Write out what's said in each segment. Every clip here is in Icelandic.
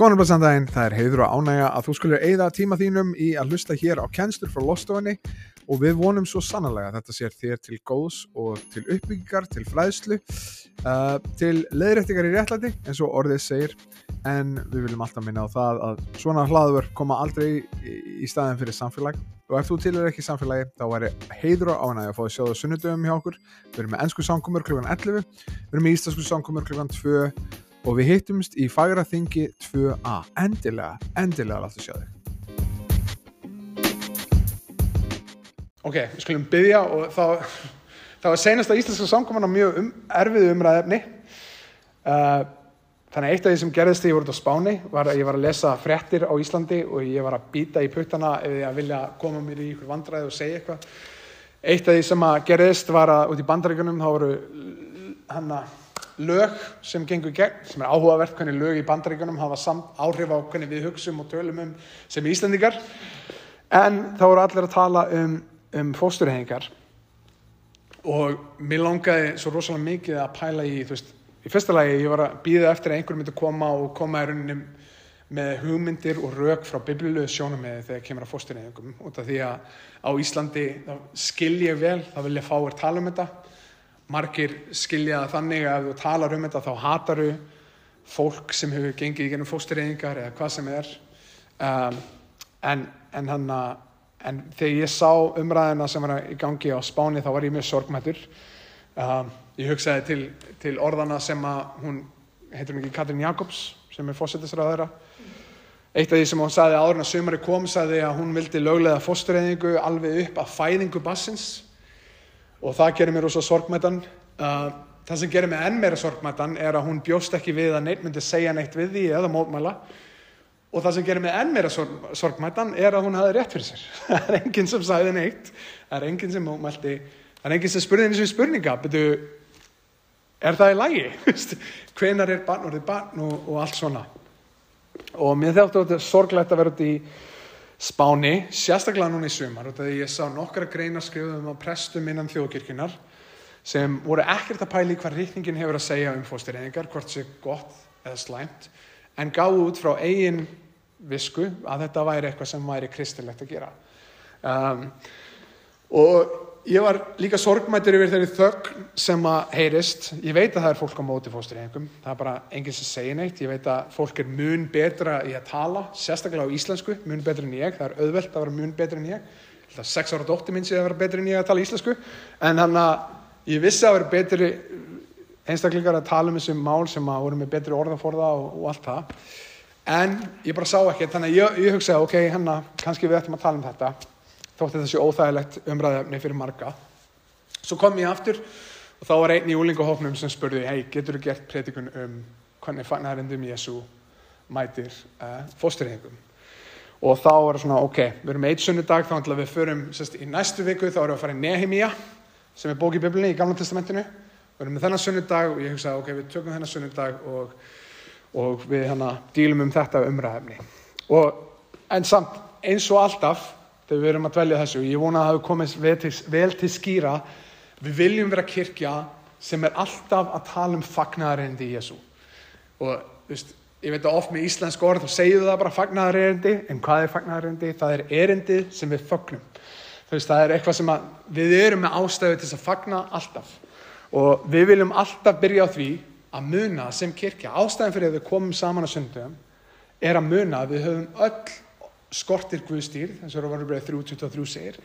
Góðan og blessan daginn, það er heiður og ánægja að þú skulle eigða tíma þínum í að hlusta hér á kennslur frá Lostofinni og við vonum svo sannlega að þetta sér þér til góðs og til uppbyggingar, til fræðslu, uh, til leðrættingar í réttlæti eins og orðið segir en við viljum alltaf minna á það að svona hlaður koma aldrei í, staðin fyrir samfélag og ef þú tilur ekki samfélagi þá væri heiður og ánægja að fá að sjá það sunnudöfum hjá okkur við erum með ennsku samkomur kl. 11 við erum með íslensku samkomur kl. 2 og við hittumst í Fagraþingi 2a endilega, endilega láttu sjá þig. Ok, við skulum byggja og þá það var senast að íslenska samkoman á mjög um, erfiðu umræðefni uh, þannig að eitt af því sem gerðist þegar ég voru út á Spáni var að ég var að lesa frettir á Íslandi og ég var að býta í puttana ef ég vilja koma mér í ykkur vandræði og segja eitthvað. Eitt af því sem að gerðist var að út í bandaríkunum þá voru hann að lög sem gengur gegn, sem er áhugavert hvernig lög í bandaríkunum hafa áhrif á hvernig við hugsum og tölum um sem Íslandingar en þá voru allir að tala um, um fósturhefingar og mér langaði svo rosalega mikið að pæla í þú veist, í fyrsta lagi ég var að býða eftir að einhver myndi koma og koma í rauninni með hugmyndir og rauk frá biblilegu sjónum með þegar kemur að fósturhefingum út af því að á Íslandi skil ég vel, þá vil ég fá að tala um þetta margir skilja þannig að þú talar um þetta þá hataru fólk sem hefur gengið í gennum fóstureyðingar eða hvað sem er. Um, en, en, hana, en þegar ég sá umræðina sem var í gangi á spáni þá var ég mjög sorgmættur um, ég hugsaði til, til orðana sem að hún heitur hún ekki Katrin Jakobs sem er fósættisræðara eitt af því sem hún saði áður en að sömari kom saði að hún vildi löglega fóstureyðingu alveg upp að fæðingu bassins og það gerir mér ósað sorgmættan uh, það sem gerir mér enn meira sorgmættan er að hún bjóst ekki við að neitt myndi segja neitt við því eða mótmæla. Og það sem gerir mér enn meira sorg, sorgmættan er að hún hafi rétt fyrir sér. Það er enginn sem sagði neitt. Það er enginn sem mótmælti. Það er enginn sem spurði henni sem spurninga. Betu, er það í lagi? Hvenar er barn orðið barn og, og allt svona? Og mér þáttu þetta sorglegt að vera út í Spáni, sérstaklega núna í sumar og þegar ég sá nokkra greina skrifuðum á prestum innan þjóðkirkjunar sem voru ekkert að pæli hvað rítningin hefur að segja um fóstureyningar, hvort sé gott eða slæmt, en gáðu út frá eigin visku að þetta væri eitthvað sem væri kristilegt að gera. Um, og ég var líka sorgmættur yfir þeirri þögg sem að heyrist. Ég veit að það er fólk á móti fóstureyngum það er bara enginn sem segir neitt. Ég veit að fólk er mun betra í að tala sérstaklega á íslensku, mun betra en ég. Það er auðvelt að vera mun betra en ég. Það er sex ára dótti minn sem er að vera betra en ég að tala íslensku. En hann að ég vissi að vera betri einstaklingar að tala um þessum mál sem að voru með betri orðaforða og, og allt það. En ég bara sá ekki þannig að ég, ég hugsaði ok, hann þótti þessi óþægilegt umræðefni fyrir marga. Svo kom ég aftur og þá var einn í úlingahóknum sem spurði, hei, getur þú gert predikun um hvernig fagnarindum Jésu mætir uh, fósturhengum? Og þá var það svona, ok, við erum eitt sunnudag, þá ætlum við að förum sérst, í næstu viku, þá erum við að fara í Nehemia, sem er bók í Biblinni í Gamla testamentinu. Við erum með þennan sunnudag og ég hugsaði, ok, við tökum þennan sunnudag og, og við hana dílum um þetta umræðefni. Og, en samt, eins og alltaf, þegar við erum að dvelja þessu. Ég vona að það hefur komið vel til, vel til skýra. Við viljum vera kirkja sem er alltaf að tala um fagnæðareindi í Jésu og þú veist, ég veit að oft með íslensk orð þá segju það bara fagnæðareindi en hvað er fagnæðareindi? Það er erindi sem við fagnum þú veist, það er eitthvað sem að við erum með ástæðu til að fagna alltaf. Og við viljum alltaf byrja á því að muna sem kirkja. Ástæðan fyrir að við komum saman á sundum er að muna að við höfum öll skortir Guðstýr, það var bara 3.23 segir.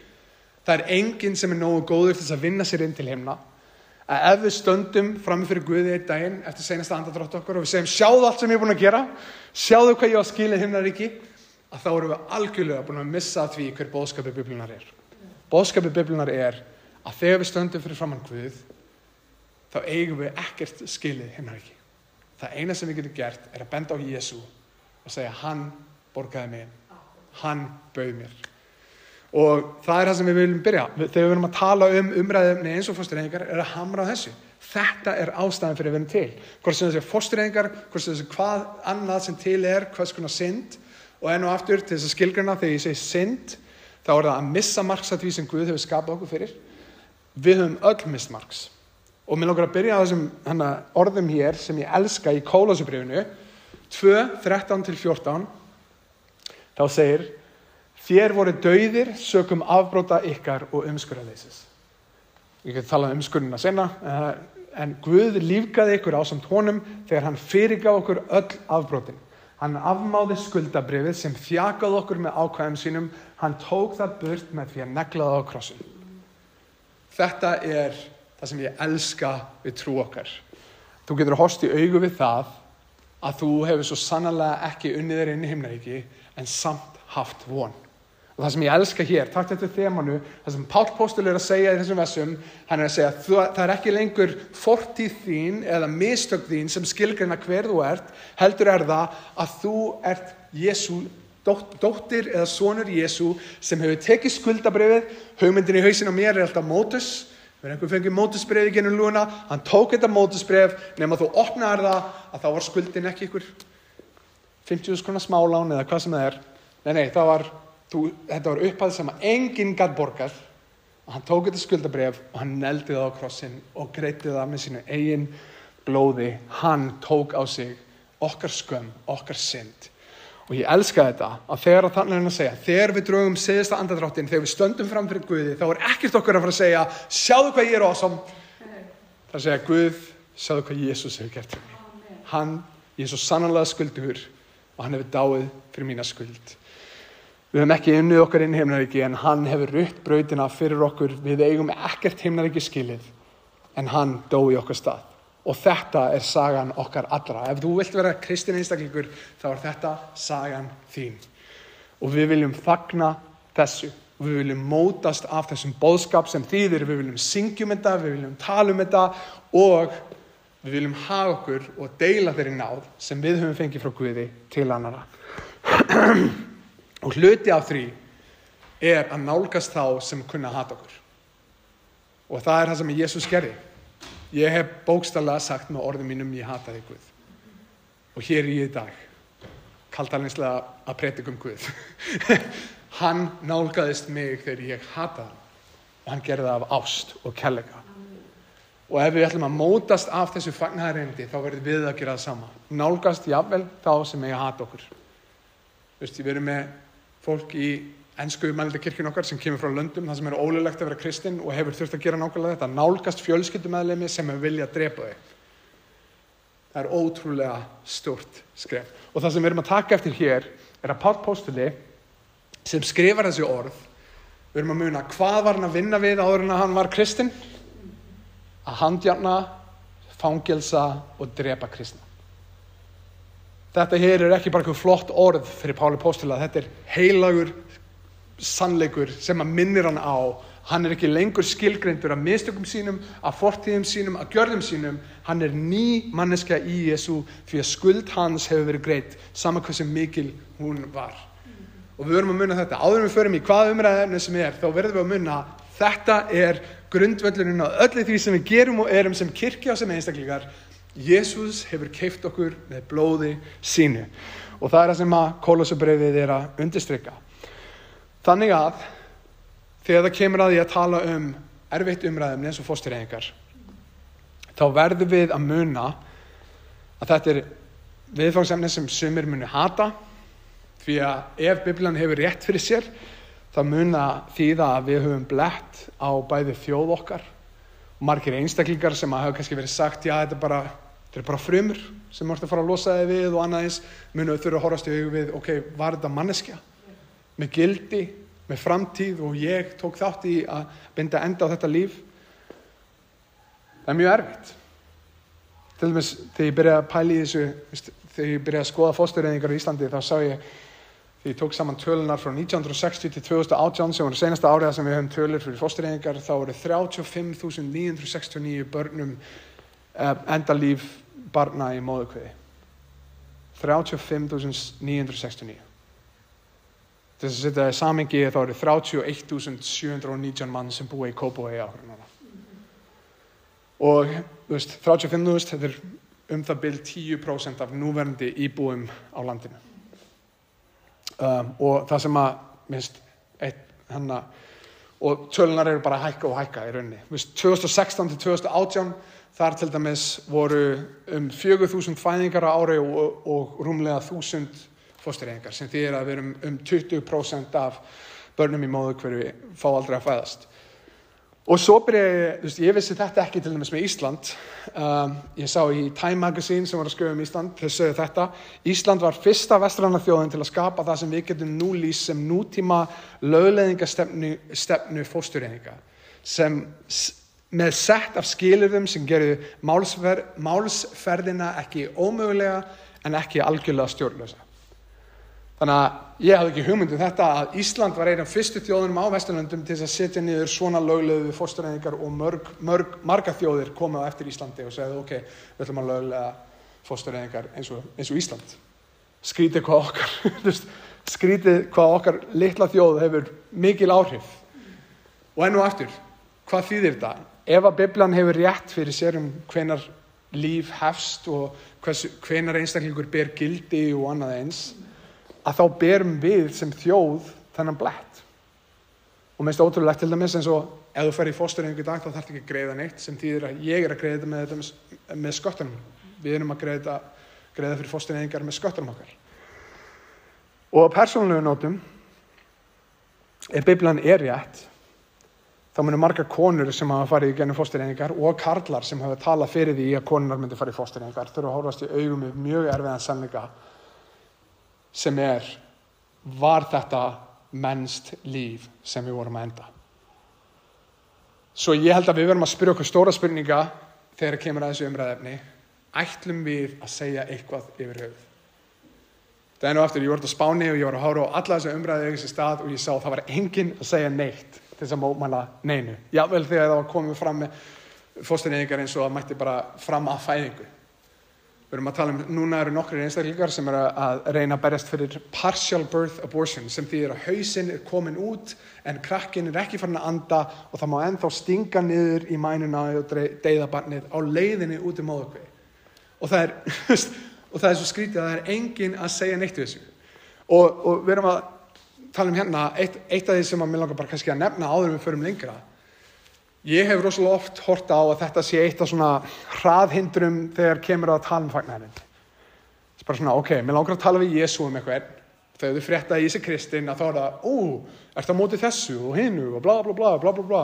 Það er enginn sem er nógu góður til þess að vinna sér inn til heimna. Að ef við stöndum framifyrir Guði einn daginn eftir senasta andadrátt okkur og við segjum sjáðu allt sem ég er búin að gera, sjáðu hvað ég á að skilja himnaríki, að þá erum við algjörlega búin að missa því hver bóðskapið biblinar er. Bóðskapið biblinar er að þegar við stöndum fyrir framann Guð, þá eigum við ekkert skilið himnaríki. Það eina sem við getum gert er að benda á Jésu og segja hann borgaði mig hann bauð mér. Og það er það sem við viljum byrja. Þegar við viljum að tala um umræðumni eins og fórstureyðingar er að hamra á þessu. Þetta er ástæðan fyrir að vera til. Hvort sem þessi fórstureyðingar hvort sem þessi hvað annað sem til er hvað skona synd. Og enn og aftur til þess að skilgrana þegar ég segi synd þá er það að missa því sem Guð hefur skapað okkur fyrir. Við höfum öll mist margs og mér lókar að byrja á þessum hana, orðum hér sem ég elska í kólásubrifinu 2, 13 til 14 þá segir þér voru dauðir sökum afbróta ykkar og umskurðarleysis. Ég get talað um umskurðina senna eh, en Guð lífgaði ykkur á samt honum þegar hann fyrirgaf okkur öll afbrótin hann afmáði skuldabrifið sem þjakaði okkur með ákvæðum sínum. Hann tók það burt með því að negla það á krossin. Þetta er það sem ég elska við trú okkar. Þú getur að hosta í augu við það að þú hefur svo sannlega ekki unnið þér inn í himnaríki en samt haft von. Og það sem ég elska hér, takt eftir þemanu það sem Pál Póstul er að segja í þessum vesum hann er að segja, það er ekki lengur fortíð þín eða mistök þín sem skilgreina hver þú ert heldur er það að þú ert Jésu, dótt, dóttir eða sonur Jésu sem hefur tekið skuldabrifið hugmyndin í hausin á mér er alltaf mótus. Við erum einhver fengið mótusbrifið gennum lúna. Hann tók þetta mótusbrif nema þú opnaði það að þá var skuldin ekki ykkur 50 skona smálán eða hvað sem það er. Nei, nei, það var þú, þetta var upphæð sem að enginn gætt borgað. Og hann tók þetta skuldabref og hann neldi það á krossin og greiti það með sínu eigin blóði. Hann tók á sig okkar skömm, okkar synd. Og ég elska þetta að þegar að þannig er að segja þegar við draugum segjasta andadráttin þegar við stöndum fram fyrir Guði þá er ekkert okkur að fara að segja sjáðu hvað ég er ásam það að segja Guð, sjáðu hvað Jésús hefur gert fyrir mig. Hann, ég er svo sannanlega skuldugur og hann hefur dáið fyrir mína skuld Við höfum ekki unnið okkar inn heimnaríki en hann hefur rutt brautina fyrir okkur. Við eigum ekkert heimnaríki skilið en hann dó í okkar stað. Og þetta er sagan okkar allra. Ef þú vilt vera kristin einstaklingur þá er þetta sagan þín. Og við viljum fagna þessu. Og við viljum mótast af þessum bóðskap sem þýðir. Við viljum syngjum þetta, við viljum tala um þetta og við viljum hafa okkur og deila þeirri náð sem við höfum fengið frá Guði til annara. Og hluti af því er að nálgast þá sem kunna að hata okkur. Og það er það sem Jésús gerði. Ég hef bókstallega sagt með orðum mínum ég hata þig Guð. Og hér er ég í dag, kaltalninslega að predika um Guð. hann nálgaðist mig þegar ég hataði hann. Og hann gerði það af ást og kellega. Og ef við ætlum að mótast af þessu fagnæðarendi þá verður við að gera það sama. Nálgast jáfnvel þá sem ég hata okkur. Þú veist, við erum með fólk í ennsku mælda kirkjun okkar sem kemur frá löndum það sem er ólulegt að vera kristinn og hefur þurft að gera nákvæmlega þetta nálgast fjölskyldumæðlemi sem hefur viljað að drepa þau það er ótrúlega stort skref og það sem við erum að taka eftir hér er að Páll Póstuli sem skrifar þessi orð við erum að muna hvað var hann að vinna við áður en að hann var kristinn að handjarna fangelsa og drepa kristna Þetta hér er ekki bara eitthvað flott orð fyrir Páli Póstula, þetta er heilagur sannleikur sem að minnir hann á. Hann er ekki lengur skilgreindur af mistökum sínum, af fortíðum sínum, af gjörðum sínum. Hann er ný manneska í Jésu fyrir að skuld hans hefur verið greitt, saman hvað sem mikil hún var. Og við verðum að munna þetta. Áður en við förum í hvað umræðinu sem er, þá verðum við að munna þetta er grundvölduninn á öllu því sem við gerum og erum sem kirkja og sem einstaklingar Jésús hefur keift okkur með blóði sínu og það er það sem að kólusubreyfið er að undirstrykka. Þannig að þegar það kemur að því að tala um erfitt umræðum eins og fóstureyðingar þá verður við að muna að þetta er viðfangsemni sem sumir muni hata því að ef Biblian hefur rétt fyrir sér þá muna því það að við höfum blett á bæði þjóð okkar og margir einstaklingar sem að hafa kannski verið sagt já þetta er bara Þetta er bara frumur sem vorst að fara að losa þig við og annaðins munuð þurfa að horfast í hug við, ok, var þetta manneskja með gildi, með framtíð og ég tók þátt í að binda enda á þetta líf. Það er mjög erfitt. Til dæmis þegar ég byrjaði að pæli þessu, þegar ég byrjaði að skoða fóstureyðingar í Íslandi þá sá ég, þegar ég tók saman tölunar frá 1960 til 2018 sem voru senasta áriða sem við höfum tölur fyrir fóstureyðingar, þá voru 35.969 börnum eh, enda líf barna í móðukviði 35.969 þess að setja það í samengi þá eru 31.719 mann sem búa í Kópavói áhverjum núna. Og veist, 35.000 þetta er um það byrj 10% af núverandi íbúum á landinu um, og það sem að minnst hennar og tölunar eru bara að hækka og hækka í rauninni. 2016 til 2018 þar til dæmis voru um 4.000 fæðingar á ári og, og rúmlega 1.000 fóstureyðingar sem því er að við erum um 20% af börnum í móðu hverju fá aldrei að fæðast. Og svo byrja ég, þú veist, ég vissi þetta ekki til dæmis með Ísland. Um, ég sá í Time Magazine sem var að skrifa um Ísland, þau sögðu þetta. Ísland var fyrsta vestranna þjóðin til að skapa það sem við getum nú lýst sem nútíma lögleðingastefnu stefnu fóstureyðinga. Sem með sett af skilurðum sem gerðu málsfer, málsferðina ekki ómögulega en ekki algjörlega stjórnlösa. Þannig að ég hafði ekki hugmyndum þetta að Ísland var einn af fyrstu þjóðunum á Vesturlöndum til að setja niður svona löglegu við fórstureyningar og mörg, mörg, marga þjóðir komið á eftir Íslandi og segði ok, við ætlum að löglega fórstureyningar eins, eins og Ísland. Skrítið hvað okkar, skrítið hvað okkar litla þjóð hefur mikil áhrif. Og enn og aftur, hvað þýðir þetta? Ef að Biblan hefur rétt fyrir sér um hvenar líf hefst og hvenar einstaklingur ber gildi og annað eins, að þá berum við sem þjóð þennan blætt og minnst ótrúlegt til dæmis eins og ef þú fer í fóstureyningu í dag þá þarf ekki að greiða neitt sem þýðir að ég er að greiða með, með, með sköttunum. Við erum að greiða, greiða fyrir fóstureyningar með sköttunum okkar. Og á persónulegu nótum ef Biblan er rétt þá munir marga konur sem hafa farið í gennum fóstureyningar og karlar sem hafa talað fyrir því að konunar myndi farið í fóstureyningar þurfa að horfast í augum með mjög erfiðan sannleika sem er var þetta mennst líf sem við vorum að enda. Svo ég held að við verum að spyrja okkur stóra spurninga þegar kemur að þessu umræðefni. Ætlum við að segja eitthvað yfir höfuð? Það er nú aftur, ég voru á spáni og ég var að hára á alla þessu umræði í þessu stað og ég sá að það var enginn að segja neitt til þess að mótmæla neinu. Jável þegar það var komið fram með fóstinniðingar eins og að mætti bara fram að fæðingu. Við erum að tala um, núna eru nokkri einstaklingar sem eru að reyna að berjast fyrir partial birth abortion sem þýðir að hausinn er komin út en krakkin er ekki farin að anda og það má ennþá stinga niður í mænuna og deyða barnið á leiðinni út í móðukvei. Og það er, og það er svo skrítið að það er engin að segja neitt við þessu. Og, og við erum að tala um hérna, eitt, eitt af því sem að mér langar bara kannski að nefna áður um við förum lengra Ég hef rosalega oft horta á að þetta sé eitt af svona hraðhindrum þegar kemur að tala um fagnarinn. Það er bara svona, ok, mér langar að tala við Jésu um eitthvað. Þegar þú frétta í sig Kristinn að þá er það, ó, ert það mótið þessu og hinnu og bla bla bla bla bla bla.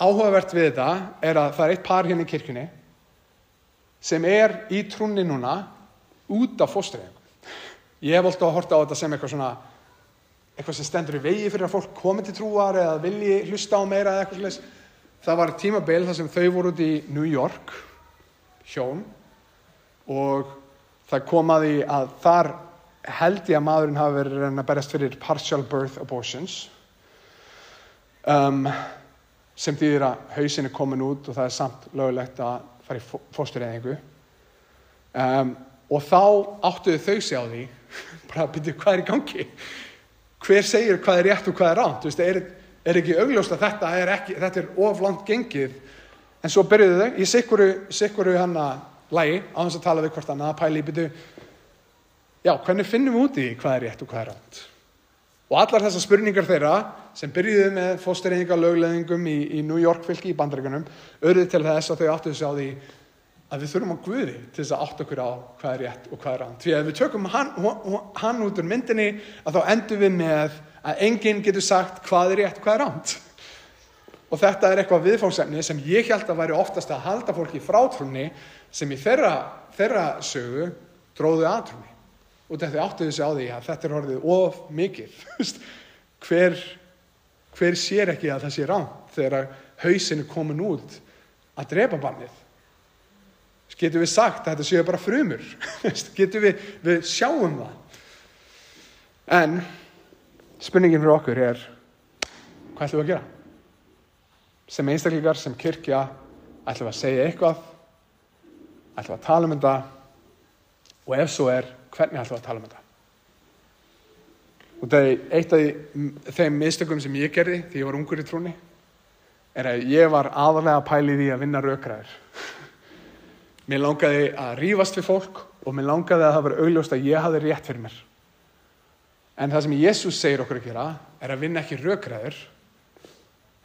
Áhugavert við þetta er að það er eitt par hérna í kirkunni sem er í trúnni núna út af fóstriðingum. Ég hef alltaf horta á þetta sem eitthvað svona eitthvað sem stendur í vegi fyrir að fólk komi til trúar eða vilji hlusta á meira eða eitthvað sless. Það var tímabeil þar sem þau voru út í New York, hjón, og það kom að því að þar held ég að maðurinn hafi verið að berjast fyrir partial birth abortions um, sem þýðir að hausin er komin út og það er samt lögulegt að fara í fóstureyðingu. Um, og þá áttuðu þau sig á því, bara að byrja hvað er í gangi hver segir hvað er rétt og hvað er ránt veist, er, er ekki augljóst að þetta er, ekki, þetta er oflant gengið. En svo byrjuðu þau í sikkuru, hann að lægi á þess að tala við hvort annað. Að pæli í byrju já, hvernig finnum við úti hvað er rétt og hvað er ránt og allar þessar spurningar þeirra sem byrjuðu með fóstereyninga lögleðingum í, í New York fylki í bandreikunum auðvitað til þess að þau áttu þessu á því að við þurfum á Guði til þess að átt okkur á hvað er rétt og hvað er rann. Því að ef við tökum hann, hann út úr myndinni að þá endur við með að enginn getur sagt hvað er rétt og hvað er rann. Og þetta er eitthvað viðfóngsefni sem ég held að væri oftast að halda fólki frá trúni sem í þeirra, þeirra sögu dróðu aðtrúni. Og þetta áttu þessi á því að þetta er orðið of mikið. hver, hver sér ekki að það sé rann þegar hausin er komin út að drepa barnið? Getur við sagt að þetta séu bara frumur? Getur við, við sjáum það? En spurningin fyrir okkur er, hvað ætlum við að gera? Sem einstaklingar, sem kyrkja, ætlum við að segja eitthvað? Ætlum við að tala um þetta? Og ef svo er, hvernig ætlum við að tala um þetta? Og það er eitt af þeim mistökum sem ég gerði því ég var ungur í trúni, er að ég var aðalega að pæli því að vinna raukræður. Mér langaði að rýfast við fólk og mér langaði að það var augljóst að ég hafi rétt fyrir mér. En það sem Jésús segir okkur að gera er að vinna ekki raukræður,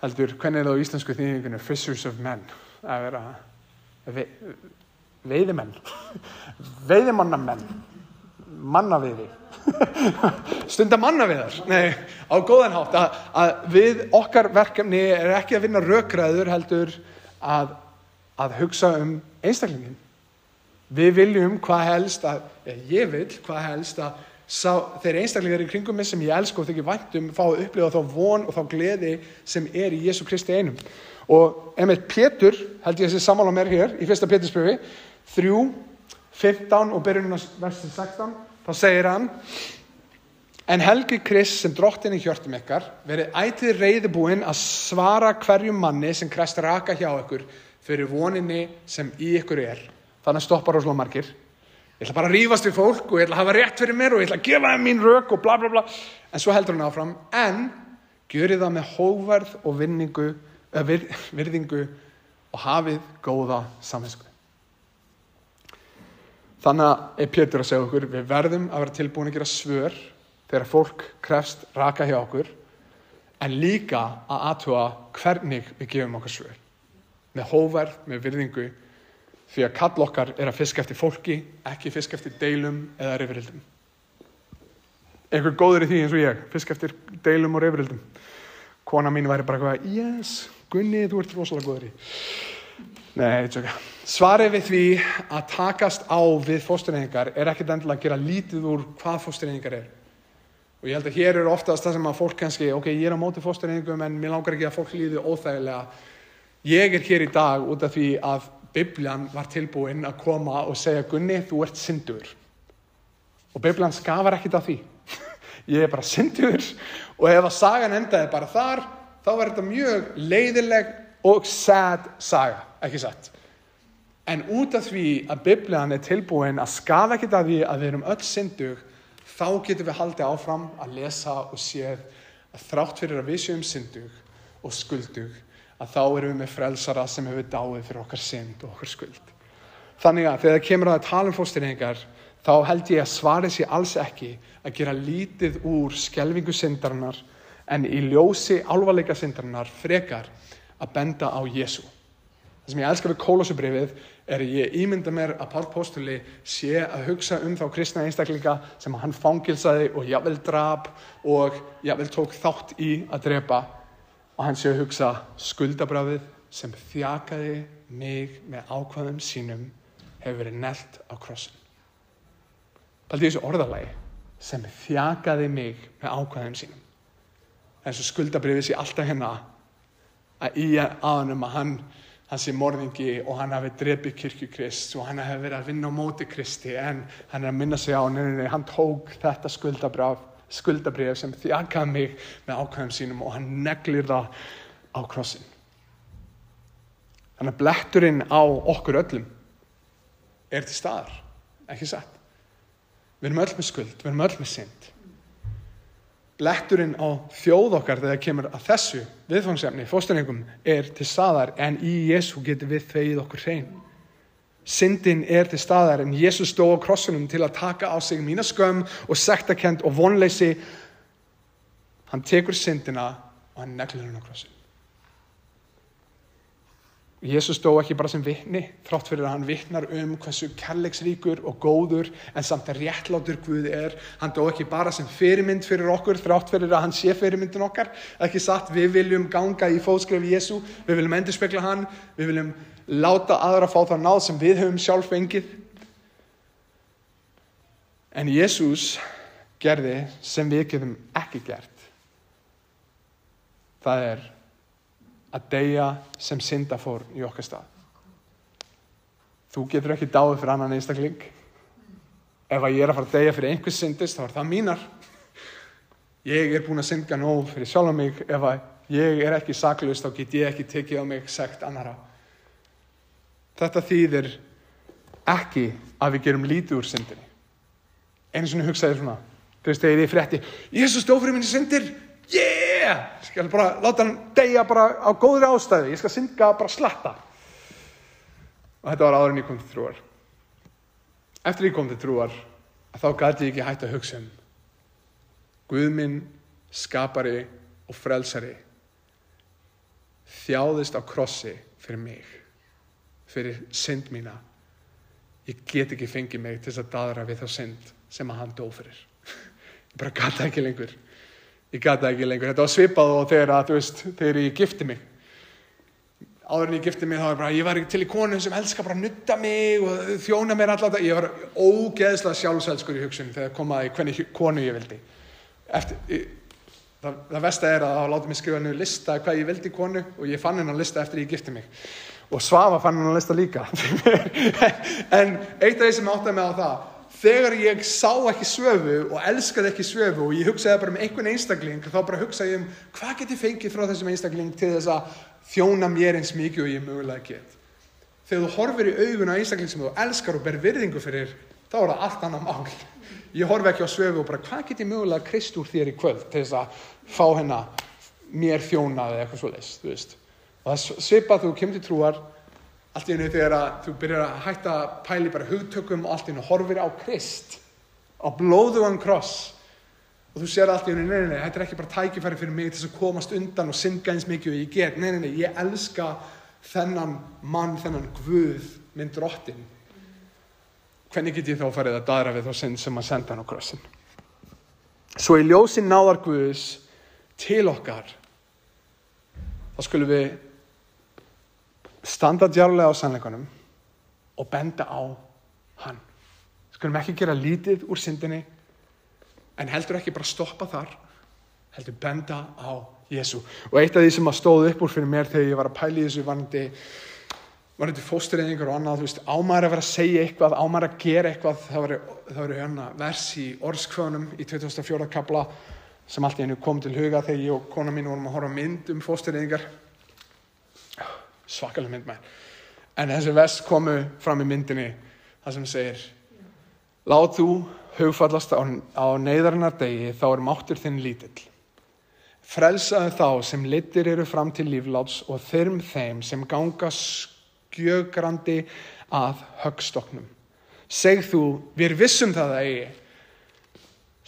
heldur, hvernig er það á íslensku þýðingunni, fishers of men, að vera ve, veiðimenn, veiðimannamenn, mannaveiði, stunda mannaviðar, nei, á góðan hátt að, að við okkar verkefni er ekki að vinna rökræður heldur að, að hugsa um einstaklingin. Við viljum hvað helst að, ég vil hvað helst að sá, þeir einstaklingar í kringum mig sem ég elsku og þykir væntum fá að upplifa þá von og þá gleði sem er í Jésu Kristi einum. Og einmitt Pétur, held ég að sé samála mér hér í fyrsta Pétursbyrfi, 3, 15 og byrjunum á versi 16, þá segir hann En Helgi Krist sem drottin í hjörtum ykkar verið ætið reyðubúinn að svara hverjum manni sem krest raka hjá ykkur fyrir voninni sem í ykkur er. Þannig stoppar ósláð margir. Ég ætla bara að rífast við fólk og ég ætla að hafa rétt fyrir mér og ég ætla að gefa þeim mín rauk og bla bla bla. En svo heldur hann áfram. En gjöri það með hóverð og vinningu, vir, virðingu og hafið góða saminsku. Þannig er Pétur að segja okkur, við verðum að vera tilbúin að gera svör þegar fólk krefst raka hjá okkur en líka að aðtúa hvernig við gefum okkar svör. Með hóverð, með virðingu, því að kall okkar er að fiska eftir fólki, ekki fiska eftir deilum eða reyfrildum. Einhver góður í því eins og ég, fiska eftir deilum og reyfrildum. Kona mín væri bara eitthvað, yes, Gunni, þú ert rosalega góður í. Nei. Svarið við því að takast á við fóstureyningar er ekkert endilega að gera lítið úr hvað fóstureyningar er. Og ég held að hér eru oftast það sem að fólk kannski, ok, ég er á móti fósturreyningum en mér langar ekki að fólk líði óþægilega. Ég er hér í dag út af því að Biblian var tilbúin að koma og segja Gunni, þú ert syndur. Og Biblian skafar ekkit af því. ég er bara syndur og ef að sagan endaði bara þar, þá var þetta mjög leiðileg og sad saga, ekki satt. En út af því að Biblian er tilbúin að skafa ekkit af því að við erum öll syndug, þá getum við haldið áfram að lesa og séð að þrátt fyrir að við séum syndug og skuldug, að þá erum við með frelsara sem hefur dáið fyrir okkar synd og okkar skuld. Þannig að þegar það kemur að tala um fóstyrningar, þá held ég að svarið sé alls ekki að gera lítið úr skelvingu syndarinnar en í ljósi alvarleika syndarinnar frekar að benda á Jésu. Það sem ég elskar við kólósubrifið er að ég ímynda mér að Pál Póstuli sé að hugsa um þá kristna einstaklinga sem hann fangilsaði og jável drap og jável tók þátt í að drepa og hann sé að hugsa skuldabrafið sem þjakaði mig með ákvæðum sínum hefur verið nelt á krossin. Paldi þessu orðalagi sem þjakaði mig með ákvæðum sínum. En svo skuldabrifið sé alltaf hérna að í aðanum að hann, hann sé morðingi og hann hafi drefið kirkju Krist og hann hafi verið að vinna á móti Kristi en hann er að minna sig á neina, hann tók þetta skuldabraf, skuldabrif sem þjakaði mig með ákvæðum sínum og hann neglir það á krossin. Þannig að bletturinn á okkur öllum er til staðar, ekki satt. Við erum öll með skuld, við erum öll með synd. Bletturinn á þjóð okkar þegar kemur að þessu viðfangsefni, fósturningum, er til staðar en í Jésu getur við þauðið okkur hrein. Syndin er til staðar en Jésu stó á krossunum til að taka á sig mína skömm og sektakent og vonleysi. Hann tekur syndina og hann neglur hann á krossun. Jésús stó ekki bara sem vittni, þrátt fyrir að hann vittnar um hversu kærleiksríkur og góður en samt að réttlátur Guð er. Hann dó ekki bara sem fyrirmynd fyrir okkur, þrátt fyrir að hann sé fyrirmyndin okkar. Ekki satt, við viljum ganga í fóðskref Jésú, við viljum endurspegla hann, við viljum láta aðra fá það náð sem við höfum sjálf fengið. En Jésús gerði sem við getum ekki gert. Það er að deyja sem syndafór í okkar stað. Þú getur ekki dáið fyrir annan einstakling. Ef að ég er að fara að deyja fyrir einhvers syndist, þá er það mínar. Ég er búin að synga nóg fyrir sjálf mig. Ef að ég er ekki saklaust, þá get ég ekki tekið á mig segt annara. Þetta þýðir ekki að við gerum lítið úr syndinni. Einu svona hugsaði svona, þú veist, þegar ég frétti, Jésús fyrir minni syndir, yeah, ég skal bara láta hann deyja bara á góðri ástæði, ég skal synga bara slatta. Og þetta var áður en ég kom til trúar. Eftir ég kom til trúar, þá gæti ég ekki hægt að hugsa um Guðminn, skapari og frelsari þjáðist á krossi fyrir mig. fyrir synd mína ég get ekki fengið mig til þess að daðra við þá synd sem að hann dó fyrir ég bara gata ekki lengur ég gata ekki lengur, þetta var svipað og þegar að, þú veist, þegar ég gifti mig. Áður en ég gifti mig þá var bara, ég var til í konu sem elskar bara að nutta mig og þjóna mér alltaf ég var ógeðslega sjálfselskur í hugsun þegar komaði hvernig konu ég vildi. Eftir, ég, það, það vesta er að það láti mig skrifa nú lista hvað ég vildi konu og ég fann hennar lista eftir ég gifti mig. Og Svafa fann hennar lista líka. En eitt af því sem áttaði mig á það þegar ég sá ekki svöfu og elskaði ekki svöfu og ég hugsaði bara um einhvern einstakling þá bara hugsaði ég um hvað get ég fengið frá þessum einstakling til þess að þjóna mér eins mikið og ég mögulega get. Þegar þú horfir í augun á einstakling sem þú elskar og ber virðingu fyrir þá er það allt annað mál. Ég horfi ekki á svöfu og bara hvað get ég mögulega krist úr þér í kvöld til þess að fá hennar mér þjónaði eitthvað svo leist og það svipað þú kemur til trúar allt í hennu þegar þú byrjar að hætta að pæli bara hugtökum og allt í hennu horfir á Krist á blóðugan kross. Og þú sér allt í hennu, nei, nei, nei, þetta er ekki bara tækifæri fyrir mig til að komast undan og synga eins mikið og ég get, nei, nei, nei, ég elska þennan mann, þennan Guð, minn drottin hvernig get ég þá farið að dara við þá synd sem að senda hann á krossin? Svo í ljósin náðar Guðs til okkar þá skulum við standa djárlega á sannleikunum og benda á hann. Skulum ekki gera lítið úr syndinni en heldur ekki bara stoppa þar heldur benda á Jésu. Og eitt af því sem að stóð upp úr fyrir mér þegar ég var að pæli þessu varandi, varandi fóstureyðingar og annað, þú veist, ámæri að vera að segja eitthvað, ámæri að gera eitthvað, það var hérna vers í orskvönum í 2004. kabla sem allt í hennu kom til huga þegar ég og kona mín vorum að horfa mynd um fóstureyðingar svakalega mynd með en þessi vest komu fram í myndinni það sem segir Láð þú hugfallast á, á neyðarinnar degi þá er máttur þinn lítill. Frelsaðu þá sem litir eru fram til lífláts og þyrm þeim sem ganga skjögrandi að högstoknum Segð þú, við vissum það að eigi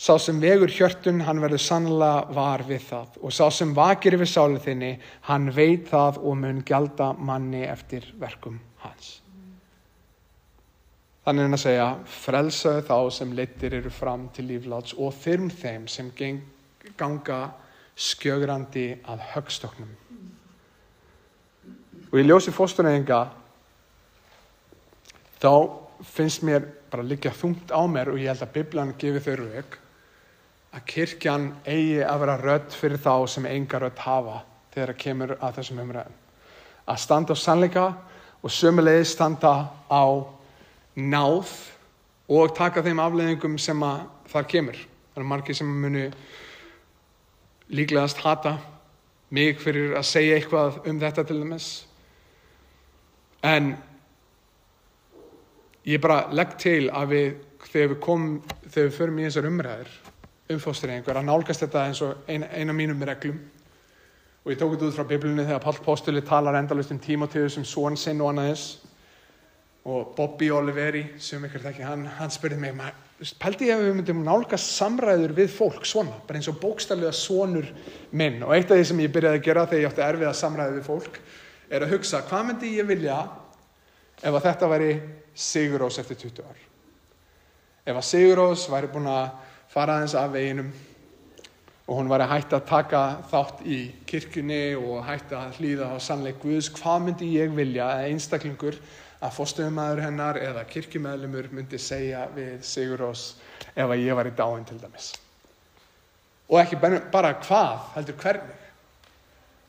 Sá sem vegur hjörtun, hann verður sannlega var við það og sá sem vakir yfir sálið þinni, hann veit það og mun gjalda manni eftir verkum hans. Þannig er hann að segja, frelsaðu þá sem litir eru fram til lífláts og þyrm þeim sem ganga skjögrandi að högstoknum. Og í ljósi fóstuneyðinga, þá finnst mér bara líka þungt á mér og ég held að Biblan gefi þau rauk að kirkjan eigi að vera rödd fyrir þá sem enga rödd hafa þegar það kemur að þessum umræðum. Að standa á sannleika og sömulegið standa á náð og taka þeim afleðingum sem þar kemur. Það eru margir sem muni líklegast hata mig fyrir að segja eitthvað um þetta til dæmis. En ég bara legg til að við, þegar við komum, þegar við förum í þessar umræður, umfóstringur að nálgast þetta eins og ein, eina mínum reglum. Og ég tók þetta út frá biblunni þegar Pál Postuli talar endalust um Tímotíðu sem svon sinn og annaðis og Bobby Oliveri sem ykkur þekki, hann, hann spurði mig pældi ég að við myndum nálgast samræður við fólk svona, bara eins og bókstallega svonur minn? Og eitt af því sem ég byrjaði að gera þegar ég átti erfið að samræði við fólk er að hugsa hvað myndi ég vilja ef að þetta væri Sigurós eftir 20 ár? Ef að Sigurós væri búin að fara aðeins af veginum. Og hún var að hætta að taka þátt í kirkjunni og hætta að hlýða á sannleik Guðs, hvað myndi ég vilja að einstaklingur að fórstöðumæður hennar eða kirkjumæðlumur myndi segja við Sigur Rós ef að ég var í dáin til dæmis? Og ekki bara hvað, heldur hvernig?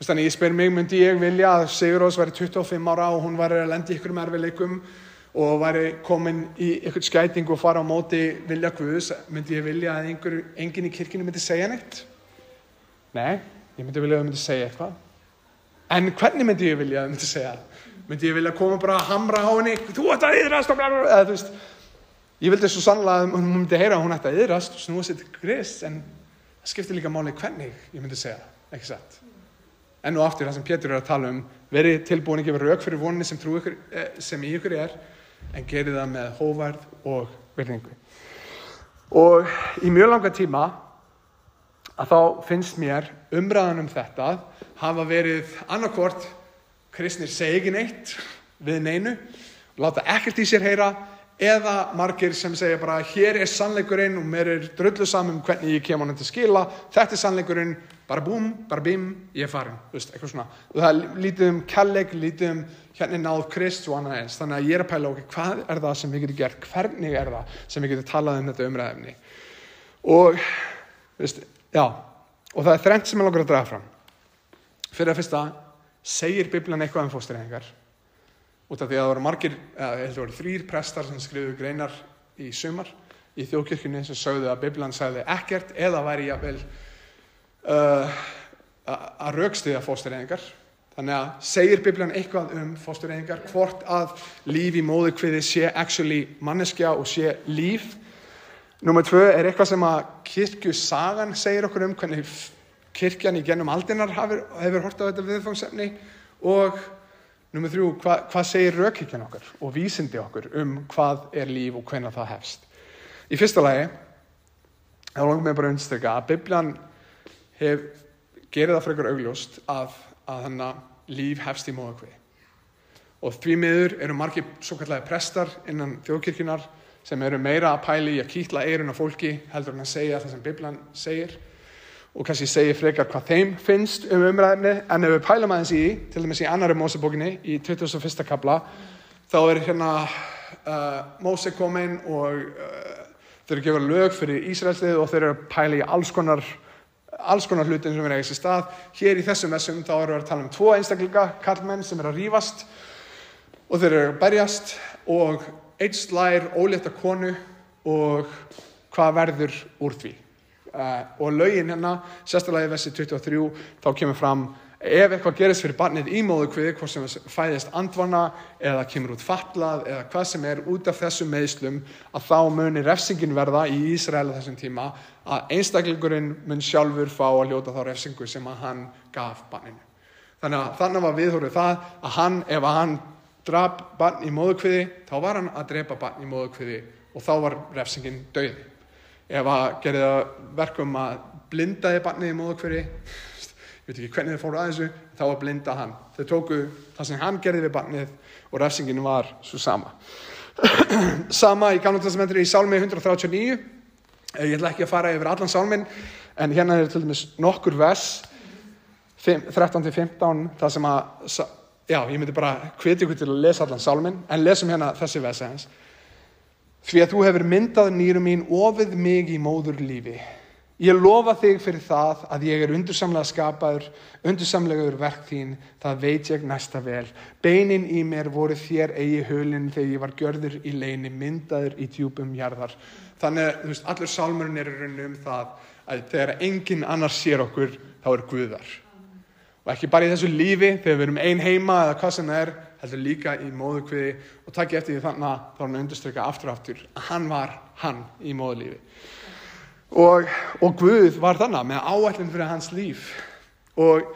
Þannig ég spyr mig, myndi ég vilja að Sigur Rós væri 25 ára og hún var að lendi ykkur með erfileikum og væri komin í eitthvað skæting og fara á móti vilja Guðs, myndi ég vilja að einhver, enginn í kirkinu myndi segja neitt? Nei, ég myndi vilja að það myndi segja eitthvað. En hvernig myndi ég vilja að það myndi segja? Myndi ég vilja að koma bara að hamra á henni, þú ætti að yðrast og bla bla bla, eða þú veist, ég vildi svo sannlega að hún myndi heyra að hún ætti að yðrast og snúa sér til Krist, en það skiptir líka máli hvernig ég myndi segja ekki satt. En nú aftur það sem Pétur er að tala um, verið tilbúin ekki verið rauk fyrir voninni sem, ykkur, sem í ykkur er, en gerir það með hóvarð og virðingu. Og í mjög langa tíma að þá finnst mér umræðan um þetta hafa verið annarkvort kristnir segi ekki neitt við neinu, láta ekkert í sér heyra eða margir sem segja bara hér er sannleikurinn og mér er drullu saman um hvernig ég kem honum til skila, þetta er sannleikurinn, bara búm, bara bim, ég er farin, veist, eitthvað svona. Og það lítið um kelleg, lítið um hérna er náð Krist og annað eins, þannig að ég er að pæla okkur, hvað er það sem við getum gert, hvernig er það sem við getum talað um þetta umræðefni. Og, veist, já, og það er þrengt sem ég langar að draga fram. Fyrir að fyrsta, segir Biblian eitthvað um fóstureyðingar? Út af því að það voru margir, eða það voru þrýr prestar sem skrifuðu greinar í sumar í þjókirkjunni sem sögðu að Biblian sagði ekkert eða væri jáfnvel uh, að raukstuðja fóstureyðingar. Þannig að segir Biblian eitthvað um fóstureyðingar, hvort að líf í móðu hviði sé actually manneskja og sé líf. Númið tvö er eitthvað sem að kirkjusagan segir okkur um hvernig kirkjan í gennum aldinnar hefur, hefur hort á þetta viðfangsefni og Númið þrjú, hva, hvað segir raukhyggjan okkar og vísindi okkur um hvað er líf og hvenna það hefst? Í fyrsta lagi, þá langum við bara að undstöka að Biblian hef, gerir það frekar augljóst að, að líf hefst í móðakviði. Og því miður eru margir svo kallega prestar innan þjóðkirkjunar sem eru meira að pæli í að kýtla eirun á fólki heldur en að segja það sem Biblian segir og kannski segja frekar hvað þeim finnst um umræðinni en ef við pælum aðeins í til dæmis í annari Mósebókinni í 21. kabla þá er hérna uh, Móse komin og uh, þeir eru gefað lög fyrir Ísraelslið og þeir eru að pæla í alls konar alls konar hlutin sem er eigið sér stað hér í þessum messum þá eru að tala um tvo einstaklinga, kallmenn sem eru að rýfast og þeir eru að berjast og eitt slær ólétta konu og hvað verður úr því og lögin hérna, sérstaklega í vessi 23, þá kemur fram ef eitthvað gerist fyrir barnið í móðu kviði, hvort sem fæðist andvana eða kemur út fatlað eða hvað sem er út af þessum meðslum, að þá munir refsingin verða í Ísraela þessum tíma að einstaklingurinn mun sjálfur fá að ljóta þá refsingu sem að hann gaf barninu. Þannig að þannig var viðhóruð það að hann, ef að hann draf barn í móðu kviði, þá var hann að drepa barn í móðu kviði og þá var refsingin döði ef að gerði það verkum að blindaði barnið í móðukveri ég veit ekki hvernig þið fóru að þessu þá að blinda hann. Þau tóku það sem hann gerði við barnið og refsingin var svo sama. Sama í Gamla testamentri í Sálmi 139 ég ætla ekki að fara yfir allan Sálmin en hérna er til dæmis nokkur vers 13-15 það sem að já, ég myndi bara hviti ykkur til að lesa allan Sálmin en lesum hérna þessi vers eins Því að þú hefur myndað nýru mín ofið mig í móður lífi. Ég lofa þig fyrir það að ég er undursamlega skapaður, undursamlegaður verk þín, það veit ég næsta vel. Beinin í mér voru þér eigi hulinn þegar ég var gjörður í leini, myndaður í djúpum jarðar. Þannig, þú veist, allur sálmurinn er raun um það að þegar enginn annars sér okkur, þá er Guðar. Og ekki bara í þessu lífi, þegar við erum ein heima eða hvað sem það er, heldur líka í móðukviði og takk eftir því þannig að þá er hann að understryka aftur aftur að hann var hann í móðulífi. Og, og Guð var þannig með áætlun fyrir hans líf. Og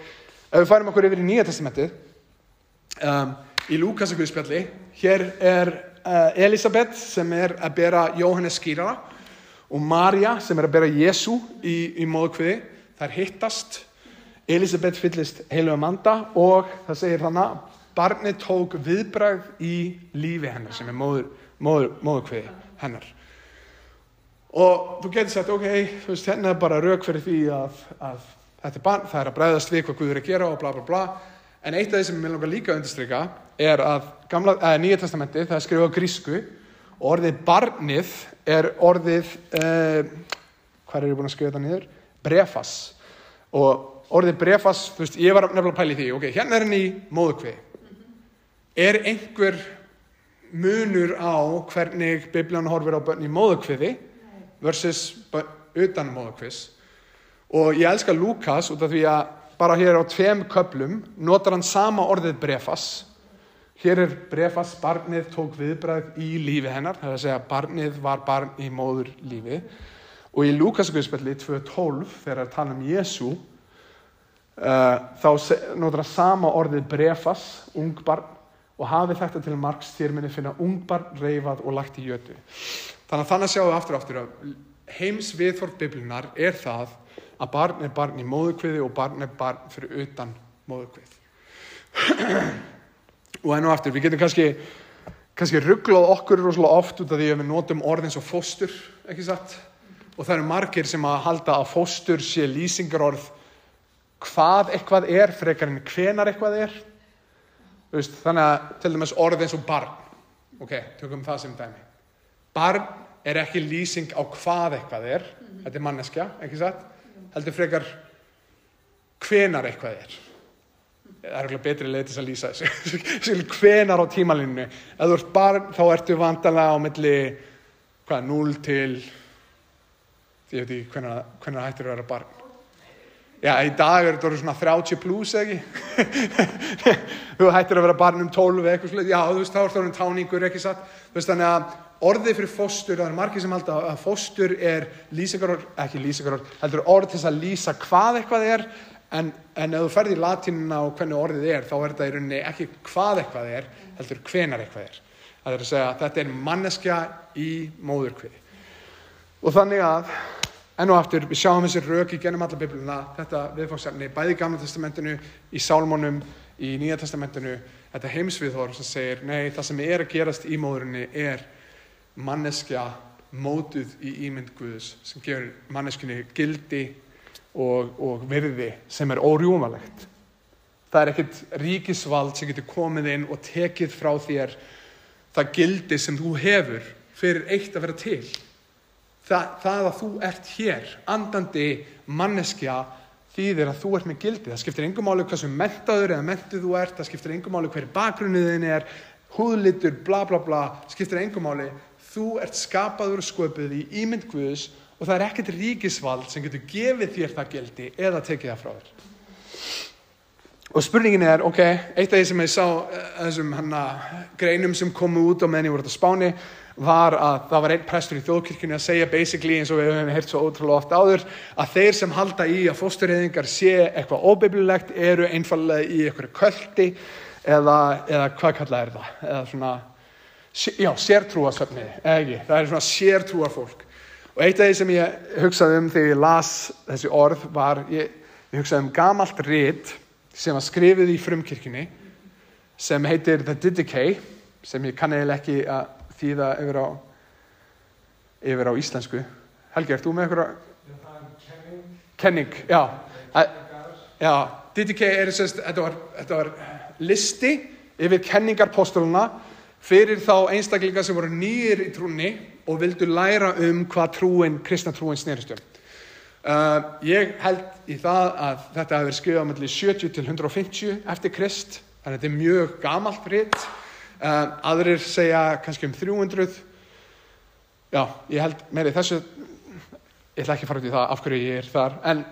ef við færum okkur yfir í Nýja testamentið, um, í Lúkasakuðspjalli, hér er uh, Elisabeth sem er að bera Jóhannes skýrara og Marja sem er að bera Jésu í, í móðukviði. Er hittast. Elisabeth fyllist heilu Amanda og það segir þannig barnið tók viðbrað í lífi hennar sem er móður, móður, móðurkviði hennar. Og þú getur sagt ok, þú veist hennar er bara rauk fyrir því að, að þetta er barn, það er að bregðast við hvað Guður er að gera og bla bla bla. En eitt af því sem ég langar líka að undirstryka er að eh, nýja testamenti það er skrifað á grísku og orðið barnið er orðið eh, hvað er ég búin að skrifa þetta nýður? brefas. Og orðið brefas, þú veist, ég var nefnilega að pæli því ok, hérna er henni í móðukviði Er einhver munur á hvernig bibljan horfir á börn í móðukviði versus utan móðukvis og ég elska Lukas út af því að bara hér á tveim köplum notar hann sama orðið brefas. Hér er brefas, barnið tók viðbræð í lífi hennar það er að segja barnið var barn í móður lífi og í Lukaskauðspelli 2.12 þegar það tala um Jésu uh, þá notar hann sama orðið brefas, ung barn og hafið þetta til margs þér minni finna ungbar, reyfað og lagt í jötu. Þannig að þannig sjáum við aftur aftur að heims viðfórð biblinar er það að barn er barn í móðukviði og barn er barn fyrir utan móðukvið. og enn og aftur, við getum kannski kannski rugglað okkur rosalega oft út af því að við notum orð eins og fóstur ekki satt og það eru margir sem að halda að fóstur sé lýsingarorð hvað eitthvað er frekar en hvenar eitthvað er Veist, þannig að til dæmis orð eins og barn. Ok, tökum það sem dæmi. Barn er ekki lýsing á hvað eitthvað er. Þetta er manneskja, ekki satt? Heldur frekar hvenar eitthvað er. Það er eitthvað betri leið til að lýsa þessu. Hvenar á tímalínu. Ef þú ert barn þá ertu vandalega á milli hvað, 0 til ég veit ekki hvenar, hvenar hættir að vera barn Já, í dag er þetta svona 30 pluss, ekki? þú hættir að vera barn um 12 eitthvað slutt, já, þú veist, þá er það um táningur, ekki satt? Þú veist, þannig að orðið fyrir fóstur, það er margir sem halda að fóstur er lýsingarorð, ekki lýsingarorð, heldur orð til að lýsa hvað eitthvað er, en, en ef þú ferði í latinina og hvernig orðið er, þá er þetta í rauninni ekki hvað eitthvað er, heldur hvenar eitthvað er. Það er að segja þetta er manneskja í móðurkviði. Og þannig að enn og aftur, við sjáum þessi í genum alla bibluna, þetta viðfóksefni, bæði í Gamla testamentinu, í Sálmónum, í Nýja testamentinu, þetta heimsviðhór sem segir, nei, það sem er að gerast í móðurinni er manneskja mótuð í ímynd Guðus sem gefur manneskinni gildi og, og virði sem er órjúmalegt. Það er ekkert ríkisvald sem getur komið inn og tekið frá þér það gildi sem þú hefur fyrir eitt að vera til það, það að þú ert hér andandi manneskja þýðir að þú ert með gildi. Það skiptir engum máli hvað sem mentaður eða mentuð þú ert það skiptir engum máli hverju bakgrunniðin er húðlitur, bla bla bla skiptir engum máli, þú ert skapaður og sköpuð í ímynd Guðs og það er ekkert ríkisvald sem getur gefið þér það gildi eða tekið það frá þér. Og spurningin er, ok, eitt af því sem ég sá eh, þessum hana greinum sem komu út á meðan ég voru á Spáni var að það var einn prestur í þjóðkirkjunni að segja basically eins og við höfum heilt svo ótrúlega oft áður að þeir sem halda í að fóstureyðingar sé eitthvað óbiblilegt eru einfallega í eitthvað kvöldi eða, eða hvað kalla er það? Eða svona, já, sértrúasöfni eða ekki, það er svona sértrúar fólk og eitt af því sem ég hugsaði um þegar ég las þessi orð var, ég, ég hugsaði um gamalt rít sem var skrifið í frumkirkjunni sem heitir The Didache sem ég kann eða ekki að þýða yfir á, yfir á íslensku. Helgi, ert þú með eitthvað? Kenning. Kenning, já. Já, DTK er sérst, þetta þetta var listi yfir kenningarpostuluna fyrir þá einstaklinga sem voru nýjir í trúni og vildu læra um hvað trúin, kristna trúin sneristjum. Uh, ég held í það að þetta hefur skrifað mellir 70 til 150 eftir krist, þannig að þetta er mjög gamalt ritt Um, aðrir segja kannski um 300 já, ég held meiri þessu. Ég ætla ekki að fara út í það af hverju ég er þar en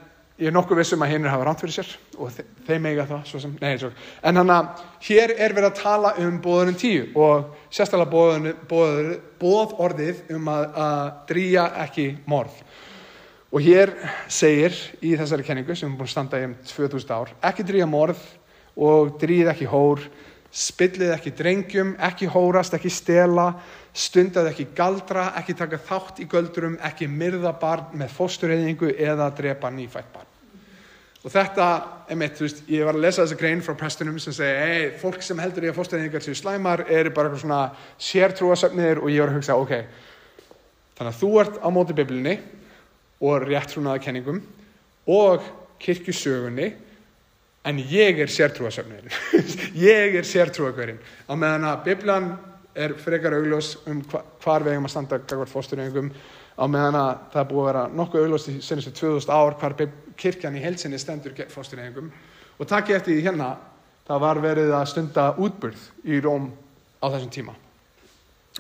ég er nokkuð vissum að hinn er hafa ránt fyrir sér og þe þeim eiga það sem, nei, en hann að hér er verið að tala um bóðurinn tíu og sérstaklega bóðorðið um að, að drýja ekki morð. Og hér segir í þessari kenningu sem er búin að standa í um 2000 ár ekki drýja morð og drýð ekki hór spillið ekki drengjum, ekki hórast, ekki stela, stundað ekki galdra, ekki taka þátt í göldurum, ekki myrða barn með fóstureyðingu eða drepa nýfætt barn. Og þetta, emitt, þú veist, ég var að lesa þessa grein frá prestunum sem segi, ei, fólk sem heldur í að fóstureyðingar séu slæmar eru bara eitthvað svona sértrúasöfnir og ég var að hugsa, ok, þannig að þú ert á móti biblinni og rétt trúnaða kenningum og kirkjusögunni en ég er sértrúasöfniðin ég er sértrúakverðin á meðan að Biblan er frekar augljós um hvar við eigum að standa gagvart fóstureyngum á meðan að það búið að vera nokkuð augljós í senastu 2000 ár hvar kirkjan í helsinni stendur fóstureyngum og takk ég eftir því hérna það var verið að stunda útburð í Róm á þessum tíma.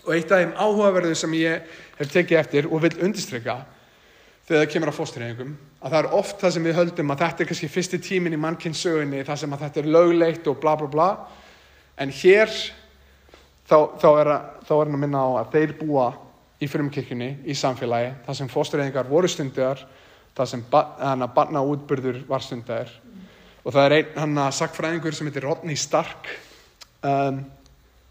Og eitt af þeim áhugaverðu sem ég hef tekið eftir og vil undistrykka þegar það kemur á fóstureyngum að það er oft það sem við höldum að þetta er kannski fyrsti tímin í mannkynnsögunni þar sem að þetta er lögleitt og bla bla bla. En hér þá, þá er hann að minna á að þeir búa í frumkirkjunni í samfélagi þar sem fóstureyðingar voru stundiðar þar sem hann að barna útbyrður var stundiðar og það er einn hann að sakfræðingur sem heitir Rodney Stark. Um,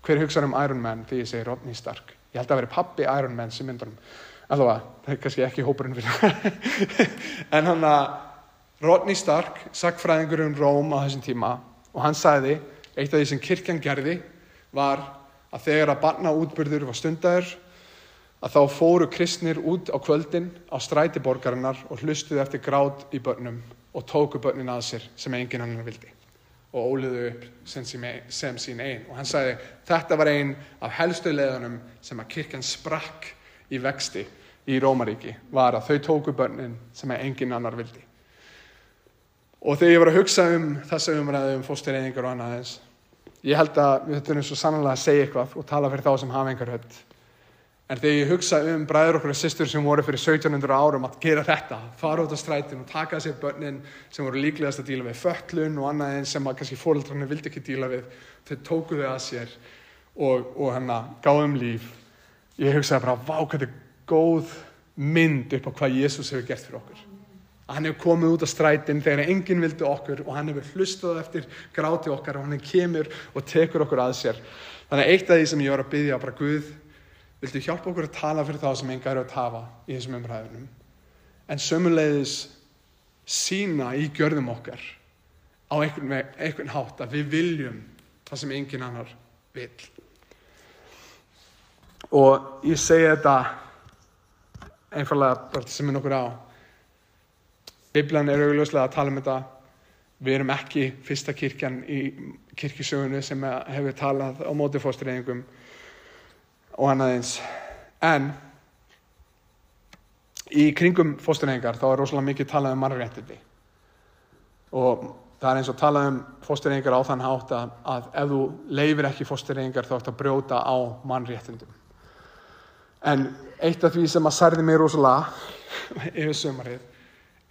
hver hugsaður um Iron Man því ég segi Rodney Stark? Ég held að það veri pappi Iron Man sem myndur hann allavega, það er kannski ekki hópurinn fyrir en hann að Rodney Stark, sagfræðingur um Róm á þessum tíma og hann sagði, eitt af því sem kirkjan gerði var að þegar að barna útbyrður var stundar að þá fóru kristnir út á kvöldin á stræti borgarinnar og hlustuðu eftir grátt í börnum og tóku börnin að sér sem enginn annar vildi og óliðu upp sem, sem sín einn og hann sagði þetta var einn af helstu leðunum sem að kirkjan sprakk í vexti í Rómaríki var að þau tóku börnin sem enginn annar vildi og þegar ég var að hugsa um þessa umræðu um fóstureyningar og annað eins ég held að við höfum svo sannlega að segja eitthvað og tala fyrir þá sem hafa engar höll En þegar ég hugsa um bræður okkur og sýstur sem voru fyrir 1700 árum að gera þetta, fara út á strætin og taka sér börnin sem voru líklegast að díla við föllun og annað einn sem að kannski fóröldrarnir vildi ekki díla við, þau tókuðu að sér og, og hann að gáðum líf. Ég hugsaði bara, vá, hvað er góð mynd upp á hvað Jésús hefur gert fyrir okkur. Að hann hefur komið út á strætin þegar enginn vildi okkur og hann hefur hlustað eftir gráti okkar og hann kemur og tekur okkur að sér. Þannig að eitt af því sem ég var að byggja bara Guð viltu hjálpa okkur að tala fyrir þá sem enga eru að tafa í þessum umræðunum en sömuleiðis sína í gjörðum okkar á einhvern, einhvern hátt að við viljum það sem engin annar vil og ég segi þetta einfallega sem er nokkur á. Biblian er augljóslega að tala um þetta. Við erum ekki fyrsta kirkjan í kirkisögunni sem hefur talað á móti fóstureyðingum og annað eins. En í kringum fóstureyingar þá er rosalega mikið talað um mannréttindi. Og það er eins og talað um fóstureyingar á þann hátt að, ef þú leifir ekki fóstureyingar þá ert að brjóta á mannréttindum en eitt af því sem að særði mig rosalega yfir sömarið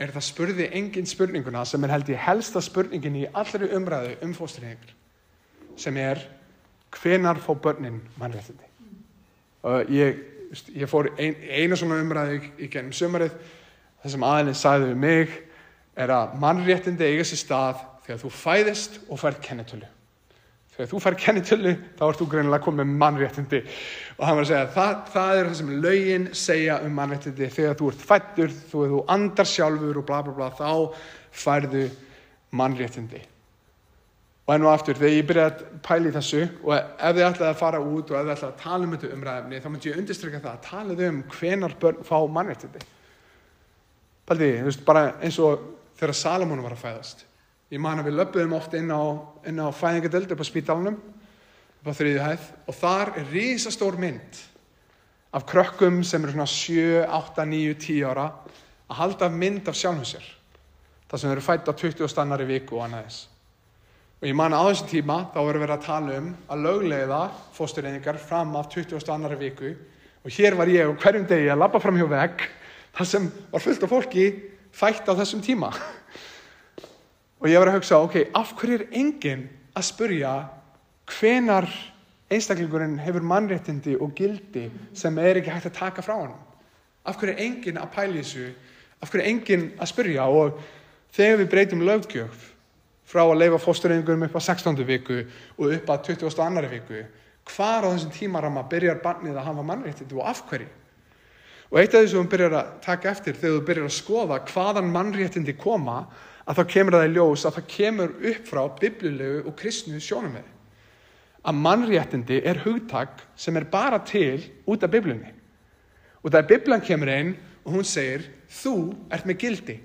er það spurði engin spurninguna sem er held í helsta spurningin í allri umræðu um fóstureyingar sem er hvenar fá börnin mannréttindi? Og ég, ég fór ein, eina svona umræði í, í gennum sömarið það sem aðeins sagði við mig er að mannréttindi eiga sér stað þegar þú fæðist og fær kennitölu þegar þú fær kennitölu þá ert þú greinilega komið með mannréttindi. Og hann var að segja það, það er það sem lögin segja um mannréttindi. Þegar þú ert fættur, þú, þú andar sjálfur og bla bla bla þá færðu mannréttindi. Og enn og aftur, þegar ég byrjaði að pæli þessu og ef þið ætlaði að fara út og ef þið ætlaði að tala um þetta umræðefni þá myndi ég undirstryka það að tala um hvenar börn fá mannréttindi. Paldi, þú veist, bara eins og þegar Salamónu var að fæðast ég man að við löpum ofta inn á, á fæðingadöld upp á spítalunum upp á þriðju hæð og þar er rísastór mynd af krökkum sem eru svona 7, 8, 9, 10 ára að halda mynd af sjálfum sér það sem eru fætt á 20 stannari viku og annaðis Og ég man að á þessum tíma þá verður verið að tala um að lögleiða fóstureyningar fram af 20. annari viku og hér var ég og hverjum degi að lappa fram hjá vegg þar sem var fullt af fólki fætt á þessum tíma. Og ég var að hugsa, ok, af hverju er enginn að spurja hvenar einstaklingurinn hefur mannréttindi og gildi sem er ekki hægt að taka frá hann? Af hverju er enginn að pæli þessu? Af hverju er enginn að spurja? Og þegar við breytum lögdgjöf frá að leifa fóstureyðingum upp á 16. viku og upp að 20. annari viku hvar á þessum tímarama byrjar barnið að hafa mannréttindi og af hverju og eitt af því sem við byrjar að taka eftir þegar við byrjar að skoða hvaðan mannréttindi koma að þá kemur það í ljós að það kemur upp frá biblilegu og kristnu sjónum með að mannréttindi er hugtak sem er bara til út af biblunni. Og það er biblan kemur einn og hún segir þú ert með gildi.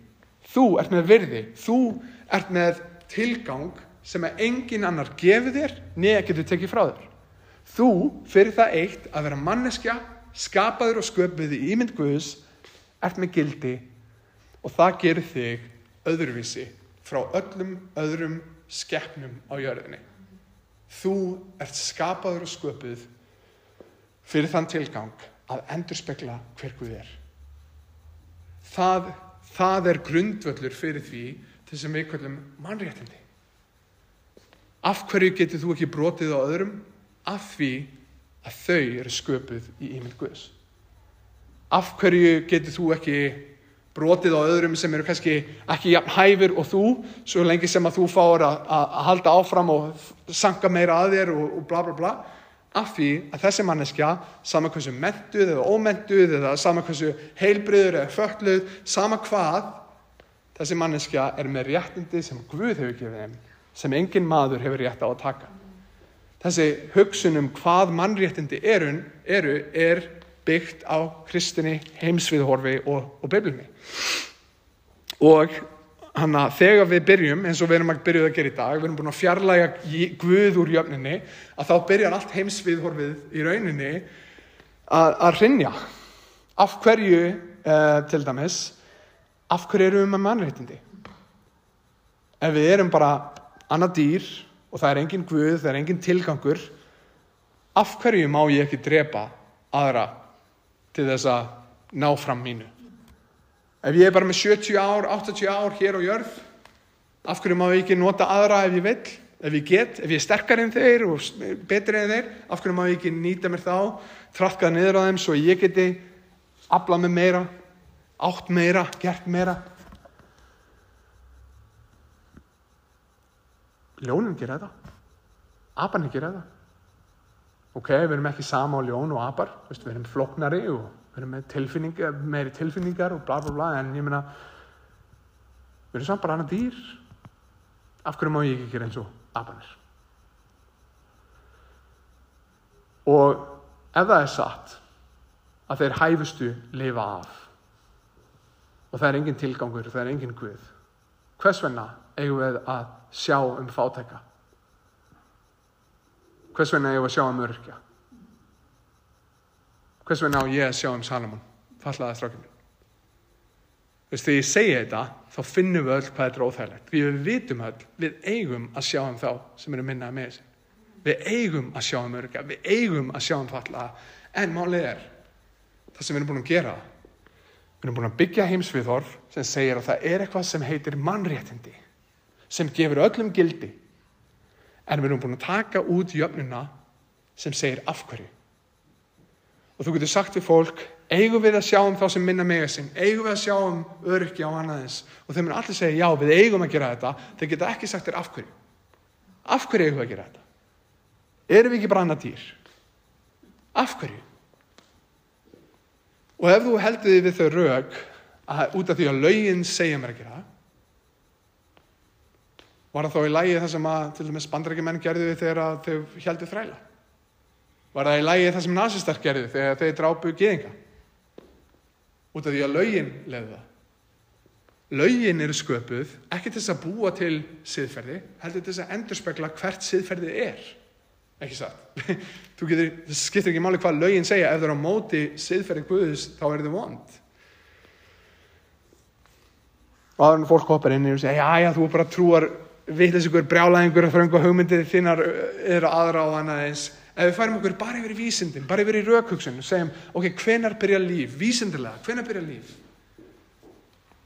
Þú ert með virði. Þú ert með tilgang sem að engin annar gefið þér neða getur tekið frá þér. Þú fyrir það eitt að vera manneskja, skapaður og sköpuð í ímynd Guðs, ert með gildi og það gerir þig öðruvísi frá öllum öðrum skeppnum á jörðinni. Þú ert skapaður og sköpuð fyrir þann tilgang að endur spekla hver Guð er. Það, það er grundvöldur fyrir því sem við kallum mannréttindi. Af hverju getur þú ekki brotið á öðrum? Af því að þau eru sköpuð í ímynd Guðs. Af hverju getur þú ekki brotið á öðrum sem eru kannski ekki jafn hæfur og þú, svo lengi sem að þú fáur að, að halda áfram og sanka meira að þér og, og bla bla bla, af því að þessi manneskja, sama hversu mentuð eða ómentuð eða sama hversu heilbriður eða fötluð, sama hvað, Þessi manneskja er með réttindi sem Guð hefur gefið þeim, sem engin maður hefur rétt á að taka. þessi hugsun um hvað mannréttindi eru, eru er byggt á kristinni heimsviðhorfi og, og biblunni. Og hann að þegar við byrjum eins og við erum að byrjuð að gera í dag við erum búin að fjarlæga Guð úr jöfninni að þá byrjar allt heimsviðhorfið í rauninni að, að rinja af hverju uh, til dæmis af hverju erum við með mannréttindi? Ef við erum bara annað dýr og það er engin guð, það er engin tilgangur af hverju má ég ekki drepa aðra til þess að ná fram mínu. Ef ég er bara með 70 ár, 80 ár hér á jörð af hverju má ég ekki nota aðra ef ég vil ef ég get, ef ég er sterkar en þeir og betri en þeir, af hverju má ég ekki nýta mér þá, trafkað niður á þeim svo ég geti aflað með meira átt meira, gert meira? Ljónin gera þetta. Aparnir gera þetta ok, við erum ekki sama á ljón og apar Vist, við erum floknari og við erum með tilfinningar, meiri tilfinningar og bla bla bla en ég meina við erum samt bara annað dýr. Af hverju má ég ekki gera eins og aparnir og ef það er satt að þeir hæfustu lifa af og það er engin tilgangur, það er engin guð hvers vegna eigum við að sjá um fátæka hvers vegna eigum við að sjá um örkja hvers vegna á ég að sjá um Salamón fallaða strákinu þegar ég segi þetta þá finnum við öll hvað þetta er óþægilegt. Við vitum öll, við eigum að sjá um þá sem eru minnað með þessi við eigum að sjá um örkja við eigum að sjá um fallaða en málið er það sem við erum búin að gera Við erum búin að byggja heimsviðhorf sem segir að það er eitthvað sem heitir mannréttindi sem gefur öllum gildi en við erum búin að taka út jöfnuna sem segir afhverju. Og þú getur sagt við fólk, eigum við að sjá um þá sem minna mega sinn, eigum við að sjá um öryggi á annaðins og þeir mun allir segja já, við eigum að gera þetta, þeir geta ekki sagt þér afhverju. Afhverju eigum við að gera þetta? Erum við ekki bara annað dýr? Afhverju? Og ef þú heldur þið við þau rauk að út af því að laugin segja mér að gera var það þá í lægi það sem að til dæmis bandarækjumenn gerði þegar þau heldur þræla? Var það í lægi það sem nazistar gerði þegar þau drápu geðinga? Út af því að laugin leði það. Laugin eru sköpuð ekki til þess að búa til siðferði, heldur til þess að endurspegla hvert siðferði er. Ekki satt. Getur, það skiptir ekki máli hvað laugin segja ef það er á móti siðferði Guðus þá er það vond. Og aðra fólk hoppar inn og segja já já þú bara trúar vitleis ykkur brjálæðingur að fröngu hugmyndið þinnar eru aðra á annað eins. Ef við færum okkur bara yfir í vísindin, bara yfir í raukhugsun og segjum ok, hvenar byrja líf, vísindilega, hvenar byrja líf?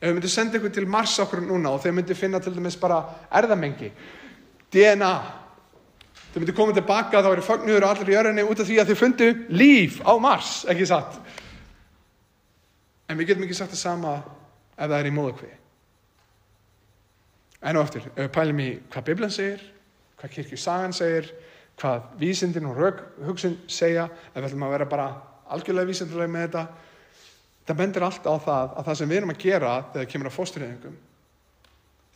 Ef við myndum senda ykkur til Mars okkur núna og þeir myndum finna til dæmis bara erðamengi, DNA, þau myndum koma tilbaka þá eru fögnuður og allir í örinni út af því að þau fundu líf á Mars, ekki satt? En við getum ekki sagt það sama ef það er í móðukvið. En og eftir, pælum í hvað Biblan segir, hvað kirkjusagan segir, hvað vísindin og hugsun segja, ef við ætlum að vera bara algjörlega vísindulega með þetta, það bendir allt á það að það sem við erum að gera þegar kemur að fóstureyðingum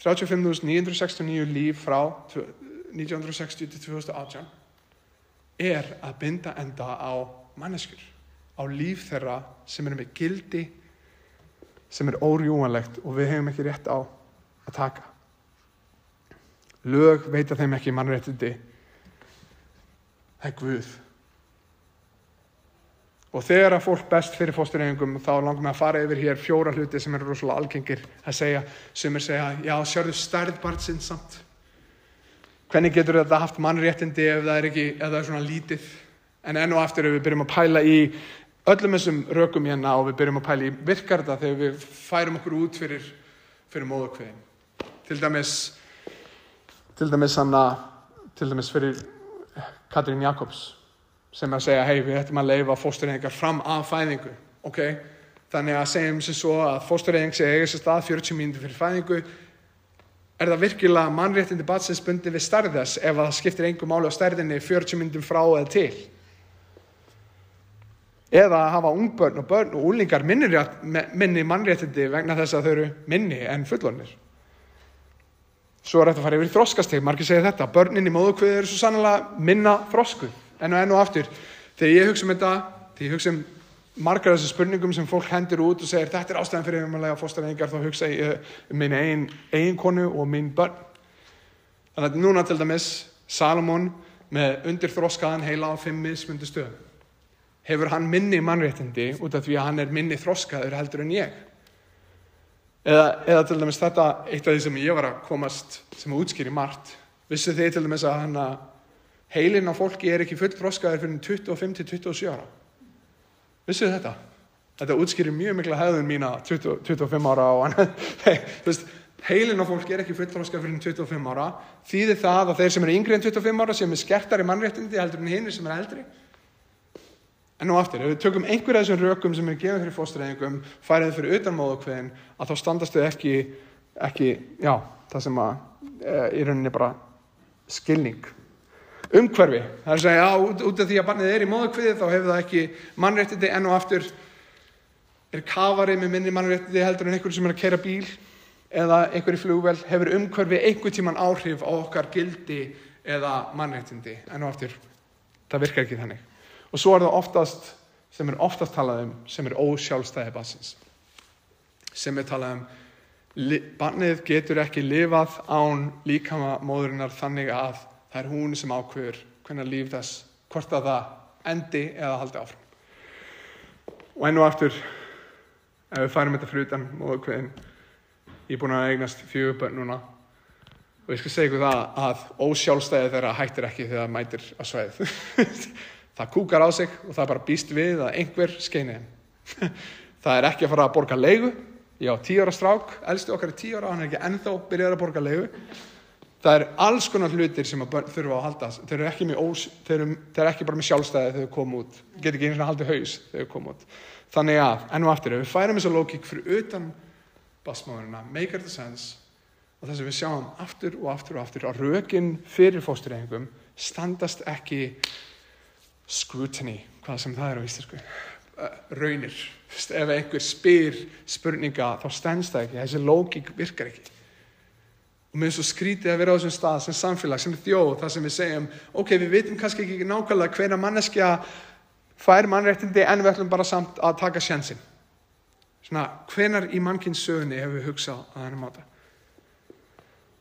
35.969 líf frá 1960 til 2018 er að binda enda á manneskur, á líf þeirra sem eru með gildi sem er órjúanlegt og við hefum ekki rétt á að taka lög veita þeim ekki mannréttindi. Það er Guð. Og þegar að fólk best fyrir fóstureyðingum þá langum við að fara yfir hér fjóra hluti sem eru rosalega algengir að segja. Sem er segja, já sérðu stærð barnsinn samt. Hvernig getur þetta haft mannréttindi ef það er ekki, ef það er svona lítið? En enn og aftur ef við byrjum að pæla í öllum þessum rökum hérna og við byrjum að pæla í virkar þetta þegar við færum okkur út fyrir, fyrir móðukveðin til dæmis til dæmis hann að til dæmis fyrir Katrín Jakobs sem er að segja hei við ættum að leifa fóstureyðingar fram af fæðingu ok, þannig að segjum sem svo að fóstureyðing sé eiga sér stað 40 mínúti fyrir fæðingu. Er það virkilega mannréttindi batsins bundi við stærðas ef það skiptir einhver máli á stærðinni 40 mínútum frá eða til? Eða að hafa ungbörn og börn og úlingar minni mannréttindi vegna þess að þau eru minni en fullornir Svo er þetta að fara yfir í þroskastig, margir segja þetta, börnin í móðukviði eru svo sannlega minna þroskuð, enn og enn og aftur. Þegar ég hugsa um þetta, þegar ég hugsa um margar af þessu spurningum sem fólk hendur út og segir þetta er ástæðan fyrir umhverlega fóstarengar, þá hugsa ég um mín eigin, eigin konu og mín börn. Þannig að núna til dæmis Salomón með undir þroskaðan heila á fimm mismundu stöðum. Hefur hann minni mannréttindi út af því að hann er minni þroskaður heldur en ég? Eða, eða til dæmis þetta, eitt af því sem ég var að komast sem að útskýri margt. Vissu þið til dæmis að hann að heilin á fólki er ekki full þroskaður fyrir 25-27 ára? Vissu þetta? Þetta útskýri mjög mikla hefðun mína 20, 25 ára og veist, heilin á fólki er ekki full þroskaður fyrir 25 ára. Þýðir það að þeir sem eru yngri en 25 ára sem er skertar í mannréttindi heldur en hinn sem er eldri? En nú aftur, ef við tökum einhverja þessum rökum sem er gefið fyrir fóstræðingum, færið fyrir utanmóðukveðin, að þá standast þau ekki, ekki, já, það sem að e, í rauninni bara skilning. Umhverfi, það er að segja, já, út, út af því að barnið er í móðukveði, þá hefur það ekki mannréttindi, en nú aftur er kafarið með minni mannréttindi heldur en einhverju sem er að kera bíl eða einhverju flugvel, hefur umhverfi einhver tíman áhrif á okkar gildi eða mannréttindi, en nú aftur, það virkar ekki þannig og svo er það oftast sem er oftast talað um sem er ósjálfstæði bassins sem er talað um barnið getur ekki lifað án líkama móðurinnar þannig að það er hún sem ákveður hvernig líf þess, hvort að það endi eða haldi áfram. Og enn og aftur ef við færum þetta frutan móðukveðin ég er búin að eignast fjögur börn núna. Og ég skal segja ykkur það að ósjálfstæði þeirra hættir ekki þegar það mætir að sveið það kúkar á sig og það bara býst við að einhver skeini henn. það er ekki að fara að borga leigu. Já, tíu ára strák, elsti okkar er tíu ára, hann er ekki ennþá byrjað að borga leigu. Það er alls konar hlutir sem að þurfa að halda. Þeir eru ekki, ós, þeir eru, þeir eru ekki bara með sjálfstæði þegar þau koma út. Get ekki eins og haldið haus þegar þau koma út. Þannig að, ennum aftur, ef við færum þessa lókík fyrir utan basmáðurina, make it sense, og þess að við sjáum aftur og aftur og aftur að rökin fyrir fóstureyngum standast ekki scrutiny, hvað sem það er á íslensku, uh, raunir. Ef einhver spyr spurninga þá stendst það ekki, þessi lógík virkar ekki. Og mér er svo skrítið að vera á þessum stað sem samfélag, sem þjóð, það sem við segjum, ok, við veitum kannski ekki nákvæmlega hvena manneskja fær mannréttindi en við ætlum bara samt að taka sjansinn. Svona, hvenar í mannkynns sögunni hefur við hugsað að þennan máta?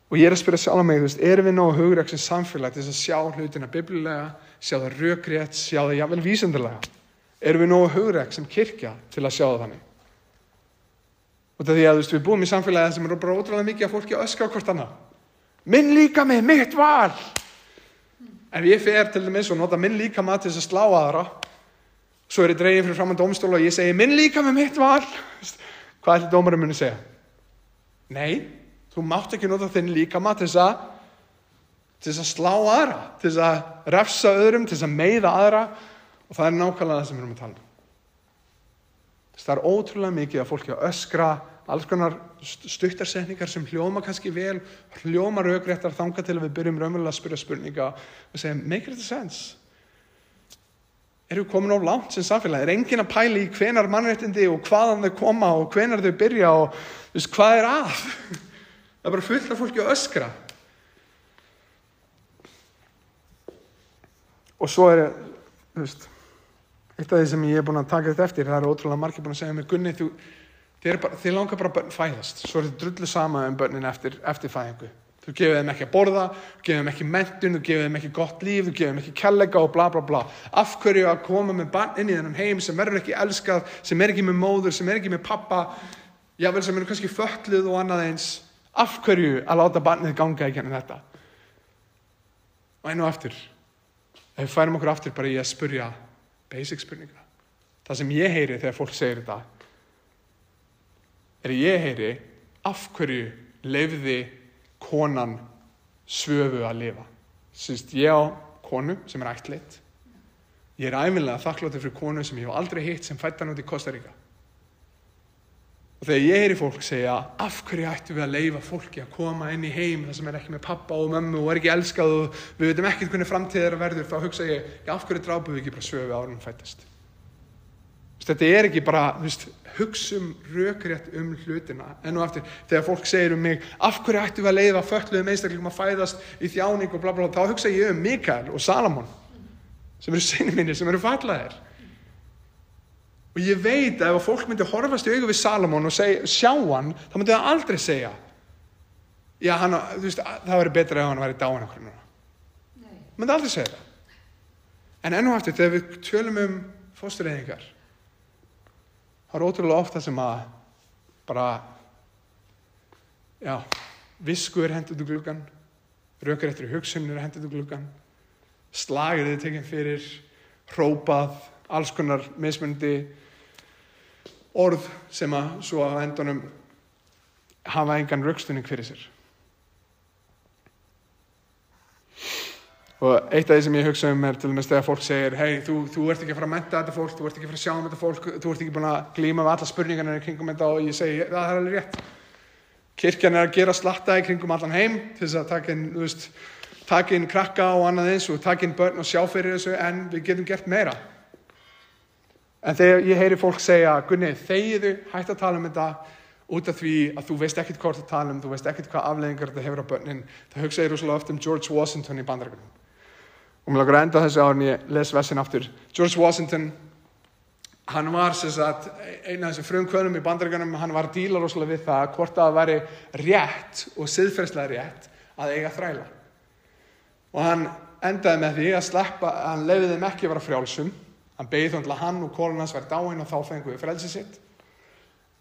Og ég er að spyrja sjálf mig, þú veist, erum við nógu hugreik sem samfélag til að sjá hlutina biblilega, sjá það rökrétt, sjá það jável vísendilega? Erum við nógu hugreik sem kirkja til að sjá það þannig? Og það því að veist, við búum í samfélagi sem eru bara ótrúlega mikið að fólki á hvort annað. Minn líka mig, mitt val! Ef ég fer til dæmis og nota minn líka maður til þess að slá aðra, svo er ég dreigin fyrir fram á domstóla og ég segi minn líka mig, mitt val! Hvað ætlir dómarum muni segja? Nei, Þú mátt ekki nota þinn líkama til þess að til þess að slá aðra, til þess að refsa öðrum, til þess að meiða aðra og það er nákvæmlega það sem við erum að tala um. Það er ótrúlega mikið að fólki að öskra alls konar stuttarsetningar sem hljóma kannski vel, hljóma raugréttar þanga til að við byrjum raunverulega að spyrja spurninga og segja make it a sense. Erum við komin á langt sem samfélag? Er engin að pæli í hvenar mannréttindi og hvaðan þau koma og hvenar þau byrja og veist, hvað er að? Það er bara fullt af fólki að öskra. Og svo er, þú veist, eitt af því sem ég er búin að taka þetta eftir, það er ótrúlega margir búin að segja mér, Gunni, þú, þið, bara, þið langar bara að fæðast. Svo er þetta drullu sama um börnin eftir, eftir fæðingu. Þú gefið þeim ekki að borða, þú gefið þeim ekki mentun, þú gefið þeim ekki gott líf, þú gefið þeim ekki kellega og bla bla bla. Af hverju að koma með barn inn í þennan heim sem verður ekki elskað, sem er ekki með móður, sem er ekki með pappa, jável sem eru kannski föllið og annað eins af hverju að láta barnið ganga í gennum þetta og einu aftur ef við færum okkur aftur bara í að spurja basic spurninga. Það sem ég heyri þegar fólk segir þetta er að ég heyri af hverju lefði konan svöfu að lifa? Sýst, ég á konu sem er ættleitt ég er æfinlega þakklátið fyrir konu sem ég hef aldrei hitt sem fættan út í Kosta Ríka Og þegar ég heyri fólk segja af hverju ættum við að leifa fólki að koma inn í heim þar sem er ekki með pappa og mömmu og er ekki elskað og við veitum ekkert hvernig framtíð er að verður þá hugsa ég, já af hverju drápu við ekki bara sögu árunum fættast Þetta er ekki bara, þú veist, hugsum rökrétt um hlutina. En og aftur, þegar fólk segir um mig, af hverju ættum við að leiða fötluðum einstaklingum að fæðast í þjáning og bla bla, þá hugsa ég um Mikael og Salamón, sem eru sinni mínir, sem eru fallaðir. Og ég veit að ef fólk myndi horfast í augu við Salamón og seg, sjá hann, þá myndi það aldrei segja, já, hann, þú veist, það væri betra ef hann væri dáin okkur núna. Myndi aldrei segja það. En enn og aftur, þegar við tölum um fóstureyðingar, það er ótrúlega ofta sem að bara já, visku er hendið úr gluggan raukar eftir hugsunir er hendið úr gluggan slagir þið tekinn fyrir hrópað, alls konar mismundi orð sem að svo að endunum hafa engan raukstunning fyrir sér Og eitt af því sem ég hugsa um er til dæmis þegar fólk segir hei, þú, þú ert ekki að fara að menta þetta fólk, þú ert ekki að fara að sjá um þetta fólk, þú ert ekki búin að glíma með alla spurningarnir kringum þetta og ég segi það er alveg rétt. Kirkjan er að gera slatta í kringum allan heim til þess að taka inn, veist, taka inn krakka og annað eins og taka inn börn og sjá fyrir þessu en við getum gert meira. En þegar ég heyri fólk segja, Gunni, þegiðu, hætt að tala um þetta út af því að þú veist ekkert hvað það tala um, þú veist ekkert hvað afleðingar þetta hefur á börnin, það hugsa ég rosalega oft um George Washington í bandarækjum og mér langar að enda þessu árin ég les vessin aftur. George Washington hann var sagt, eina af þessum frumkvönum í bandaríkanum hann var að díla rosalega við það hvort að það væri rétt og siðferðslega rétt að eiga þræla. Og hann endaði með því að sleppa hann leiði þeim ekki að vera frjálsum hann beigði þá til að hann og kólun hans væri dáin og þá fengu við frelsi sitt.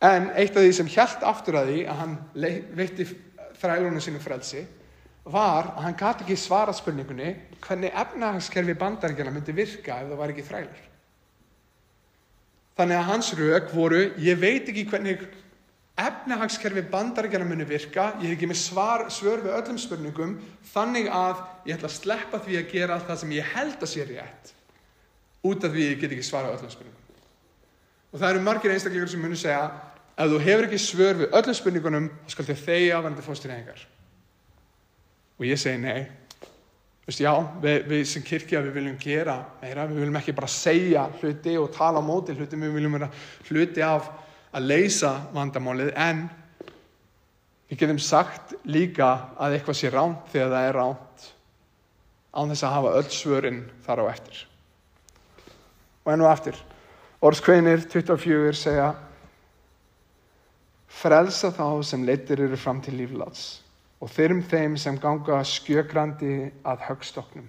En eitt af því sem hjælt aftur að því að hann veitti þrælunum sínu frelsi var að hann gæti ekki svara spurningunni hvernig efnahagskerfi bandaríkjana myndi virka ef það var ekki þrælar. Þannig að hans rauk voru, ég veit ekki hvernig efnahagskerfi bandaríkjana myndi virka, ég hef ekki með svar, svör við öllum spurningum, þannig að ég ætla að sleppa því að gera það sem ég held að sé rétt, út af því ég get ekki svara öllum spurningum. Og það eru margir einstakleikar sem muni segja, ef þú hefur ekki svör við öllum spurningunum, þá skal þið þegja hann til fósturhengar og ég segi nei. Vist, já, við, við sem kirkja við viljum gera meira, við viljum ekki bara segja hluti og tala á móti hluti, við viljum vera hluti af að leysa vandamálið. En við getum sagt líka að eitthvað sé ránt þegar það er ránt án þess að hafa öll svörinn þar á eftir. Og enn og eftir, orðskveinir 24 segja frelsa þá sem leittir eru fram til lífláts og þyrm þeim sem ganga skjögrandi að högstoknum.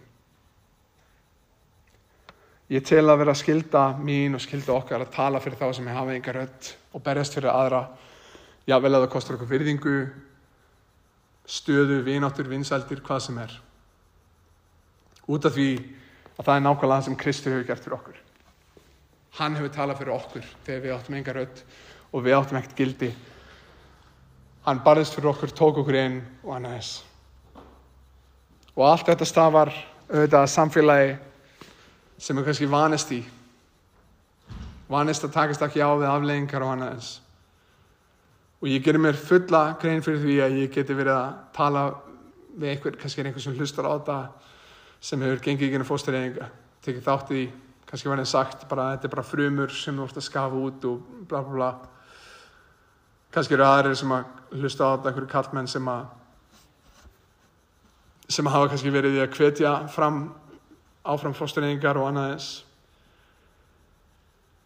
Ég tel að vera skilda mín og skilda okkar að tala fyrir þá sem hafa enga rödd og berjast fyrir aðra. Já, vel að það kostar okkur virðingu, stöðu, vináttur, vinsældir, hvað sem er. Út af því að það er nákvæmlega það sem Kristur hefur gert fyrir okkur. Hann hefur talað fyrir okkur þegar við áttum enga rödd og við áttum ekkert gildi Hann barðist fyrir okkur, tók okkur inn og hann aðeins. Og allt þetta stafar auðvitað samfélagi sem er kannski vanist í. Vanist að takast ekki á við afleggingar og hann aðeins. Og ég gerir mér fulla grein fyrir því að ég geti verið að tala við einhver, kannski er einhver sem hlustar á þetta sem hefur gengið í genið fóstureyðinga. Tekið þátt í, kannski verið sagt, bara, þetta er bara frumur sem þú ert að skafa út og bla bla bla. Kannski eru aðrir sem að hlusta á þetta einhverju kallmenn sem að sem hafa kannski verið í að hvetja fram áfram fóstureyningar og annað eins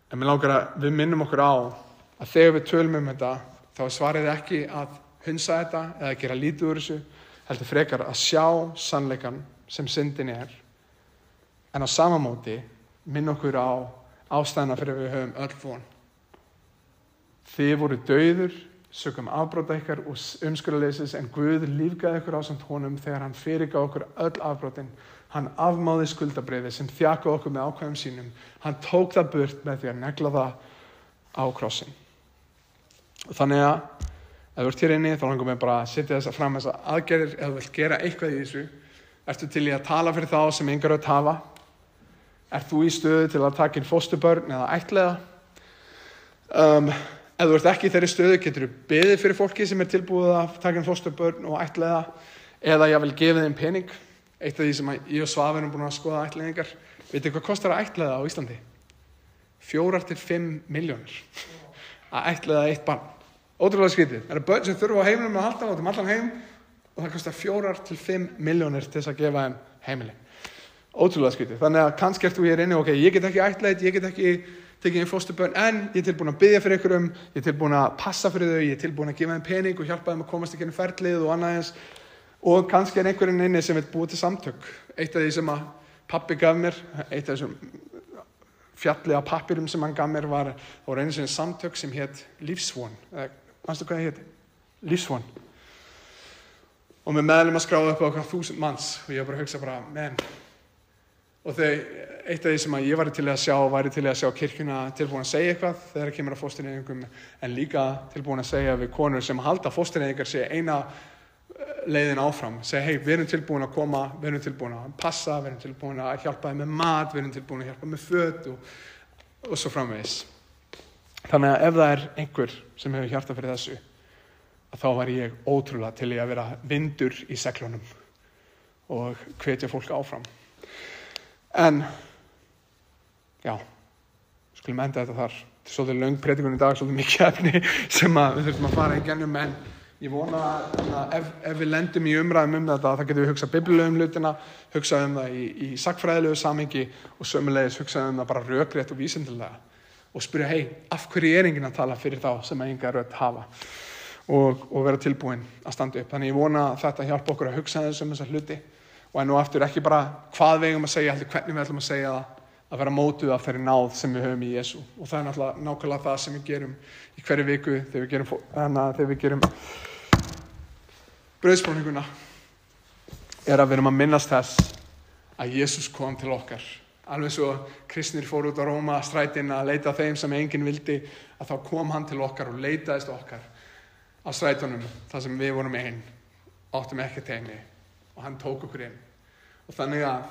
en mér langar að við minnum okkur á að þegar við tölum um þetta þá svarið ekki að hunsa þetta eða gera lítið úr þessu heldur frekar að sjá sannleikan sem syndin er en á samamóti minn okkur á ástæðina fyrir við höfum öll von. Þið voru dauður sökum afbróta ykkar og umskurðarleysis en Guð lífgaði ykkur á samt honum þegar hann fyrirgá okkur öll afbrótin hann afmáði skuldabriði sem þjaka okkur með ákvæðum sínum. Hann tók það burt með því að negla það á krossin. Og þannig að ef þú ert hér inni þá langum við bara að setja þess að fram þess að aðgerðir. Ef þú vilt gera eitthvað í þessu ertu til í að tala fyrir þá sem yngur að tafa ert þú í stöðu til að taka inn fóstubörn eða ætlega um Ef þú ert ekki í þeirri stöðu getur þú beðið fyrir fólki sem er tilbúið að taka inn fósturbörn og ætlaða eða ég vil gefa þeim pening. Eitt af því sem ég og Svafin erum búin að skoða ætlaðingar. Vitið hvað kostar að ætlaða á Íslandi? fjórar til fimm miljónir að ætlaða eitt barn ótrúlega skrítið, það eru börn sem þurfa á heimilum að halda út um allan heim og það kostar fjórar til fimm miljónir til þess að gefa þeim heimili ótrúlega skrítið, þannig að kannski ert þú hér inni ok, ég get ekki ætlaðið, ég get ekki tekið einn fóstubörn, en ég er tilbúin að byggja fyrir ykkur um ég er tilbúin að passa fyrir þau, ég er tilbúin að gefa þeim pening og hjálpa þeim að komast ekki inn í ferlið og annað eins. Og kannski er einhverjum inni sem vil búið til samtök. Eitt af því sem að pappi gaf mér eitt af þessum fjalli á pappirum sem hann gaf mér var, var einu sinni samtök sem hétt Lífsvon mannstu hvað það hétt? Lífsvon. Og með meðlum að skráða upp á okkar þúsund manns. Og ég var bara að hugsa bara, menn og þegar eitt af því sem ég var til að sjá væri til að sjá kirkuna tilbúin að segja eitthvað þegar kemur að fóstureyðingum en líka tilbúin að segja við konur sem halda fóstureyðingar sé eina leiðin áfram, segja hei, við erum tilbúin að koma við erum tilbúin að passa, við erum tilbúin að hjálpa þið með mat, við erum tilbúin að hjálpa með föt og, og svo framvegis. Þannig að ef það er einhver sem hefur hjarta fyrir þessu þá var ég ótrúlega til ég að vera vindur í seglunum og hvetja fólk áfram en já skulum enda þetta þar. Þetta er svolítið löng predikunni í dag, svolítið mikið efni sem að við þurfum að fara í gennum en ég vona að ef, ef við lendum í umræðum um þetta þá getum við hugsað biblilegum hlutina hugsað um það í, í sakfræðilegu samengi og sömulegis hugsað um það bara rökrétt og vísindilega og spyrja hei, af hverju er enginn að tala fyrir þá sem að enga rödd hafa? Og, og vera tilbúin að standa upp. Þannig ég vona að þetta hjálpa okkur að hugsa þessum þessar hluti og enn og aftur ekki bara hvað við eigum að segja, heldur hvernig við ætlum að segja það að vera mótuð af þeirri náð sem við höfum í Jésu og það er náttúrulega nákvæmlega það sem við gerum í hverju viku þegar við gerum, þegar við gerum bröðspróninguna er að við erum að minnast þess að Jésús kom til okkar. Alveg svo kristnir fór út á Róma strætin að leita þeim sem enginn vildi að þá kom hann til okkar og leitaðist okkar á strætunum þar sem við vorum einn áttum ekki tegni og hann tók okkur inn. Og þannig að